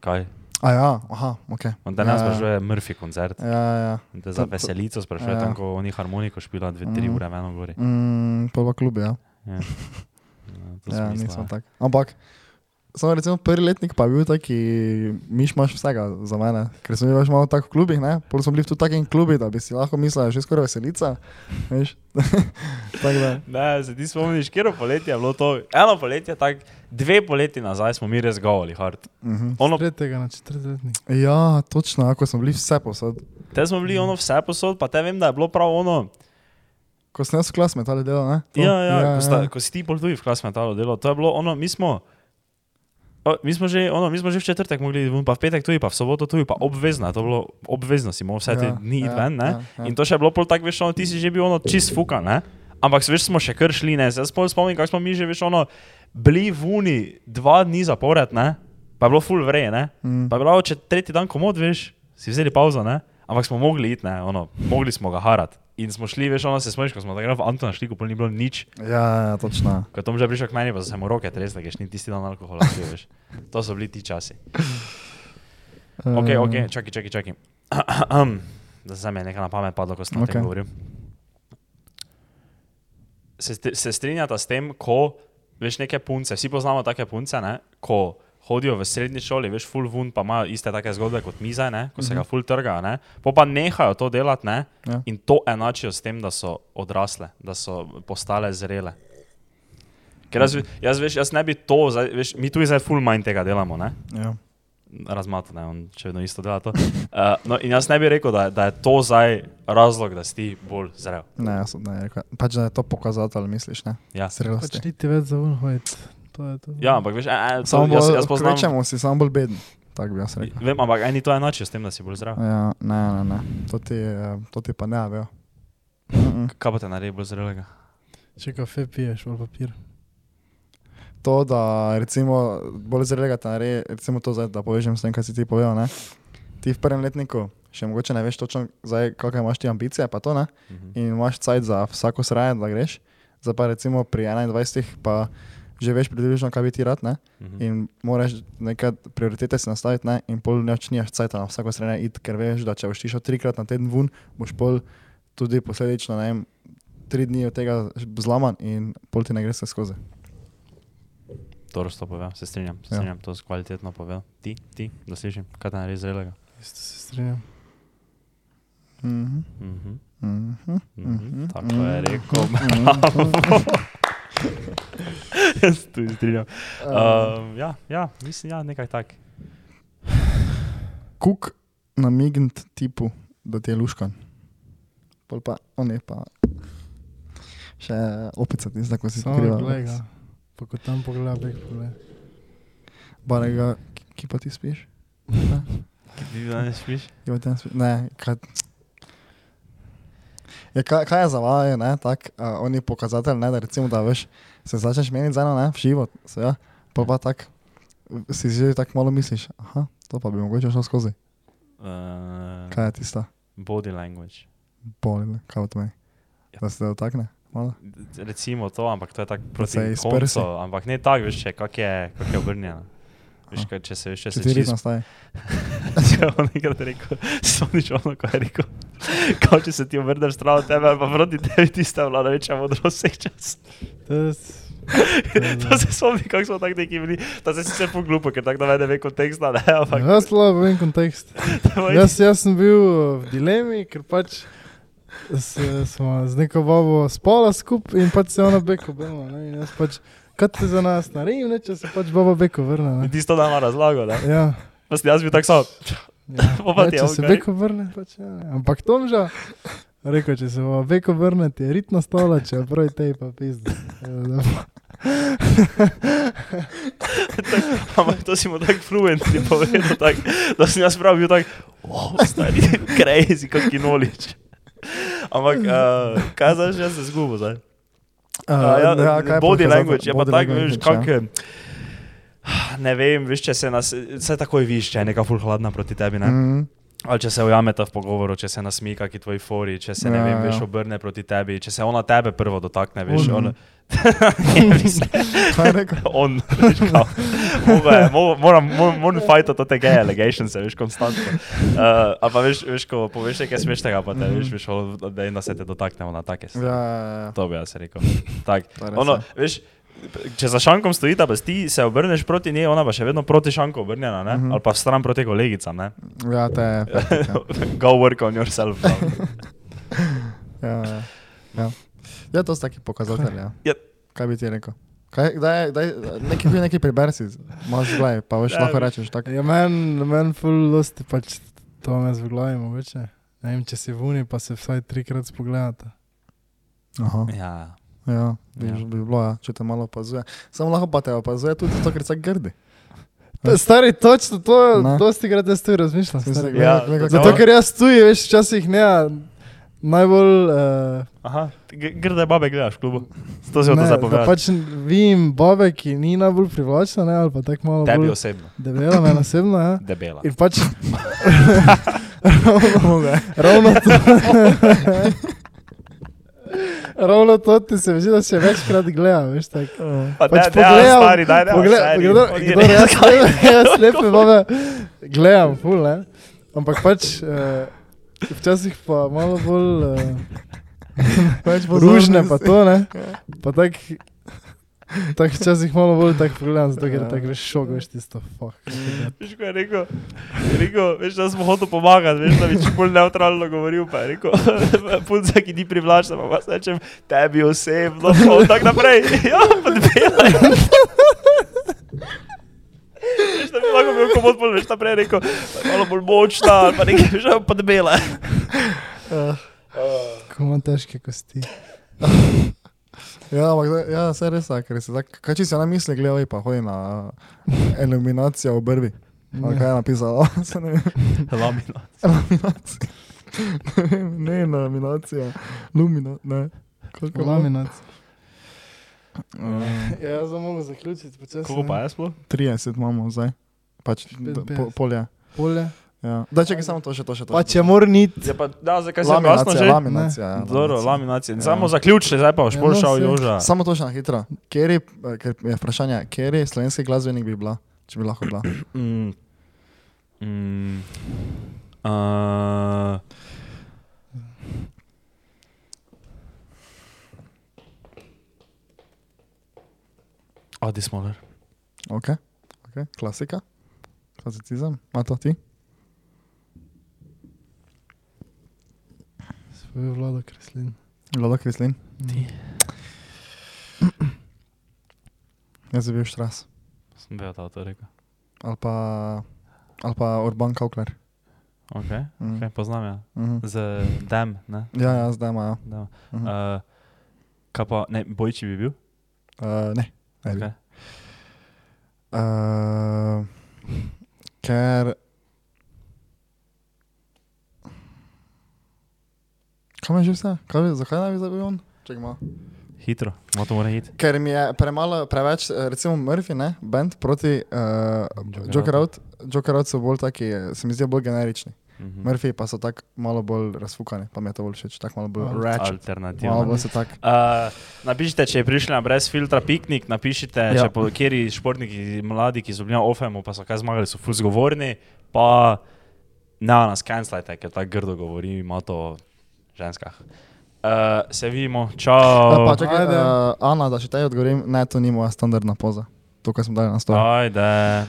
Kaj? A ja, aha, ok. On te Ja, ne ja. sprašuje Murphy koncert. Ja, ja. On te za To- veselico sprašuje, ja. tam ko oni harmoniko špila dve, tri Mhm. ure meno gori. Mm, pa pa klubi, ja. Ja. Ja, to Ja, ja. tak. Ampak, samo recimo prvi letnik pa je bil taki, miš imaš vsega za mene, ker sem bil več malo tako v klubih, ne? Pol smo bili v takem klubi, da bi si lahko mislil, že skoraj veselica, veš? tako da, Ne, se ti spomniš, kjer poletje je bilo to? Eno poletje, tak, dve poleti nazaj smo mi res govali, hard. uh -huh. Ono, Tretjega na četrtletnik. Ja, točno, ako smo bili vse posod. te smo bili ono vse posod, pa te vem, da je bilo prav ono. Ko sem jaz v klas metali delo, ne? To? Ja, ja, ja, ko, sta, ko si ti pol tudi v klas metalo delo, to je bilo ono, mi smo. O, mi, smo že, ono, mi smo že v četrtek mogli pa v petek tudi, pa v soboto tudi, pa obvezno, je to bilo obvezno, si moral vse te Ja, dni ja, ven, ne? ja, ja. In to še je bilo pol tako, veš, ono, ti si že bil ono čist fuka, ne? Ampak veš, smo še kar šli, ne? Jaz se spomnim, kako smo mi že, veš, ono, bili v uni dva dni zapored, ne? Pa je bilo full vrej, ne? Mm. Pa je bilo, če tretji dan komod, veš, si vzeli pauzo, ne? Ampak smo mogli iti, ne? Ono, mogli smo ga harati. In smo šli, veš, ono se spomniš, ko smo takrat v Antona šli, ko pol ni bilo nič. Ja, ja, točno. Ko Tom že prišel k meni, pa so se mu roke tresle, ker še ni tisti dan alkohola, pil, veš. To so bili ti časi. Ok, ok, čakaj, čakaj, čakaj. da se mi je nekaj na pamet padlo, ko sem okay. o tem govoril. Se, se strinjata s tem, ko veš neke punce, vsi poznamo take punce, ne? ko hodijo v srednji šoli, veš, full vun, pa imajo iste take zgodbe kot mi zdaj, ne? ko se ga full trga, ne? po pa nehajo to delati ne? Ja. in to enačijo s tem, da so odrasle, da so postale zrele. Ker jaz, jaz, veš, jaz ne bi to, zdaj, veš, mi tu zdaj full manj tega delamo, ne? Ja. razmata, ne, on še vedno isto dela to. Uh, no, in jaz ne bi rekel, da, da je to zdaj razlog, da si ti bolj zrel. Ne, jaz sem ne rekel. Pač da je to pokazatelj, misliš, ne? Ja, Pač Zrelosti. niti več za unhojt. To je to. ja ampak veš, e, e, to, Samo jaz, bolj, jaz poznam. kvečemo si samo bolj beden. Tako bi jaz rekel. Vem, ampak eni to enačijo s tem, da si bolj zrel. Ja, ne, ne, ne. To ti, to ti pa ne vejo. Kaj pa te naredi bolj zrelega? Če kafe piješ, bolj papir. To, da recimo bolj zrelega te naredi, recimo to zdaj, da povežem s tem, kar si ti povedal, ne? Ti v prvem letniku še mogoče ne veš točno, zdaj, kakšne imaš ti ambicije, pa to ne. Mhm. In imaš cajt za vsako sranje, da greš. Zdaj pa recimo pri 21 pa že veš približno, kaj bi ti rad, ne? Mhm. In moraš nekaj prioritete si nastaviti, ne? in pol neč nimaš cajta na vsako sranje iti, ker veš, da če boš šel trikrat na teden ven, boš pol tudi posledično, ne vem, tri dni od tega zlaman in pol ti ne gre se skozi. To res to povem, se strinjam, se Ja. strinjam, to si kvalitetno povedal. Ti, ti, da slišim, kaj te naredi zrelega. Isto se strinjam. Mhm. Mhm. Mhm. Mhm. Tako je rekel, Mhm. jaz se tudi strinjam. Um, Um, ja, ja, mislim, ja, nekaj tak. Kuk namignit tipu, da ti je luškan. Pol pa, on je pa še opica, tista, ko si Samo skriva. gleda. Pa ko tam pogleda, bek pogleda. Barega, ki pa ti spiš? Ti danes spiš? Ki pa ti ne spiš? Ne, kaj... Ja, kaj, kaj je za vaju, ne, tak, uh, oni pokazatelj, ne, da recimo, da veš, se začneš meniti za eno, ne, v živo, se ja, pa pa tak, si že tako malo misliš, aha, to pa bi mogoče šlo skozi. Uh, Kaj je tista? body language. Bolj, kaj od meni? Ja. Da se da dotakne, malo. Recimo to, ampak to je tako proti koncu, ampak ne tako, veš, če, kak je, kak je obrnjeno. Veš, kaj, če se, se ti res čisto nastaje. Če on enkrat rekel, spomniš ono, ko je rekel, kao če se ti obrneš stran od tebe ali pa proti tebi, tista vlada večja modrost vseh čas. To je... se spomni, kako smo tako neki bili, to se sicer poglupo, ker tako ne ve konteksta, ne, ampak Jaz slabo vem kontekst. je- Jaz, jaz sem bil v dilemi, ker pač s, smo z neko babo spala skupaj in pač se ona beko bila. Jaz pač, te za nas naredim, ne, če se pač baba beko vrne. In Ne. ti to nama razlago, ne. Ja. Sem jaz bil tako samo, Ja. Je če se beko vrne, pač ja. Ampak Tomža, rekel, če se baba beko vrne, ti je ritna stala, če pravi tej pa pizda. ampak to si mu tako fluentni povedal, tak, da sem jaz prav bil tak, wow, stari, crazy, kakšen knowledge. Ampak, uh, kaj zdaj, že se zgubo zdaj? Uh, ja, je body language je pa Body tako, veš, language, kak, ja. ne vem, veš, če se nas, vse takoj viš, če je neka full hladna proti tebi, ne? Mhm. Ali če se ujameta v pogovoru, če se nasmika, ki tvoji fori, če se, ne Ja, vem, ja. veš, obrne proti tebi, če se ona tebe prvo dotakne, veš, On. on. Kaj je rekel? on, veš, kao. Je, mo- moram, moram, moram fajta te gay allegations, veš, konstantno. Uh, a pa veš, veš, ko poveš nekaj smešnega, pa te Mhm. veš, veš, ono, da, da se te dotaknemo na take stvari. Ja, ja, ja. To bi jaz rekel. Tak, ono, ja. veš, če za šankom stojita, pa ti se obrneš proti njej, ona pa še vedno proti šanku obrnjena, ne? Mhm. ali pa stran proti kolegicam. ne. Ja, te je. Go work on yourself. bro. Ja, ja. ja. ja, to so taki pokazatelji. Ja. Ja. Kaj bi ti rekel? Kaj, daj, daj, neki, neki preberi si, imaš gledaj, pa veš, Ja, lahko rečeš tako. Ja, meni men ful dosti pač to me z glavi mogoče. Ne vem, če si vuni, pa se vsaj trikrat spogledate. Aha. ja. Ja, Ja. bi bilo, ja, če te malo opazuje. Samo lahko pa te opazuje tudi zato, ker tako grdi. Stari, točno to, Ne. dosti krat jaz tu razmišljam. Stari. Ja, gledal, zato, ker jaz tu je, veš, včasih ne, najbolj... Uh, Aha, grde babe gledaš v klubu. To si zdaj da povedati. pač vidim babe, ki ni najbolj privlačna, ne, ali pa tako malo Tebi bolj osebno, debela, meni osebno, ja. debela. In pač ravno, ravno to. Ravno to ti se mi zdi, da se večkrat gleda, veš, tako. Pa Pač ne, pogledam- stari, daj, ne, Pogled, je kdor res jaz, slepe, jaz slepe babe gledam, ful, ne. Ampak pač uh, včasih pa malo bolj uh, Več ružne pa to, ne. Ja. Pa tak, tak včasih malo bolj tako pogledam, zato ker Ja. tako veš šok, veš tisto, fuck. Veš, ko je rekel, je rekel, veš, da smo hotel pomagati, veš, da bi čim bolj neutralno govoril, pa je rekel, punca, ki ni privlačna, pa vas rečem, tebi osebno, pa tako naprej. Ja, pa debela je. Veš, da bi lahko bil komod bolj, veš, naprej rekel, malo bolj močna, ali pa nekaj, že pa debela. Ko imam težke kosti. Ja, ampak ja, se res, ker se tako, kaj če si ona misli, gledaj pa hodi na iluminacijo v brvi. Ali kaj je napisala? Se ne vem. Lamina. Laminacija. Ne ne, laminacija. Lumina, ne. Koliko ima? Laminac. Uh, Ja, sem mogel zaključiti. Koliko pa je sploh? 30 imamo zdaj. Pač do- po, 55. polje. Polje. Ja. Da, čakaj, samo to še, to še. To Pa če mora niti. Ja, pa, da, zdaj kaj se laminacija, že? laminacija. Ja, Dobro, laminacija. laminacija. Ja. Samo zaključili, zdaj pa boš Ja, bolj no, saj. Joža. Samo to še na hitro. Kjer je, ker je vprašanje, kjer je slovenski glasbenik bi bila, če bi lahko bila? Mm. Mm. Uh. Adi Smoler. Ok, okay. klasika, klasicizem, ima to ti? Vlado kreslin. Vlada Kreslin. Ti. Jaz bi bil Štras. Sem bil ta to rekel. Ali pa, ali pa Urban Kaukler. Ok, Mm. okay poznam ja. Mhm. Z Dem, ne? Ja, ja, zdaj ima. Ja. Dem. Mhm. Uh, kaj pa, ne, Bojči bi bil? Uh, ne. ne bi. Okay. Uh, ker. Kaj me že vse? Kaj, zakaj naj bi zdaj bil on? Čakaj malo. Hitro, malo to mora iti. Ker mi je premalo, preveč, eh, recimo Murphy, ne, band proti uh, Joker Out. Joker Out so bolj taki, eh, se mi zdijo bolj generični. Mhm. Murphy pa so tako malo bolj razfukani, pa mi je to bolj všeč, tako malo bolj ratchet. Malo Alternativno. bolj se tako. Uh, napišite, če je prišli na brez filtra piknik, napišite, ja. Če po kateri športniki, mladi, ki so bili na OFM-u, pa so kaj zmagali, so ful zgovorni, pa ne nas cancelajte, ker tako grdo govori, ima to ženskah. Uh, se vidimo, čau. Pa čakaj, Ajde. uh, Ana, da še tej odgovorim, ne, to ni moja standardna poza. To, kar smo dali na stol. Ajde.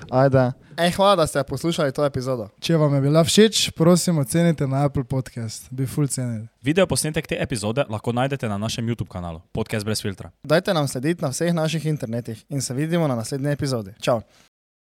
Ajde. Ej, hvala, da ste poslušali to epizodo. Če vam je bila všeč, prosim, ocenite na Apple Podcast. Bi full cenili. Video posnetek te epizode lahko najdete na našem YouTube kanalu, podcast brez filtra. Dajte nam slediti na vseh naših internetih in se vidimo na naslednji epizodi. Čau!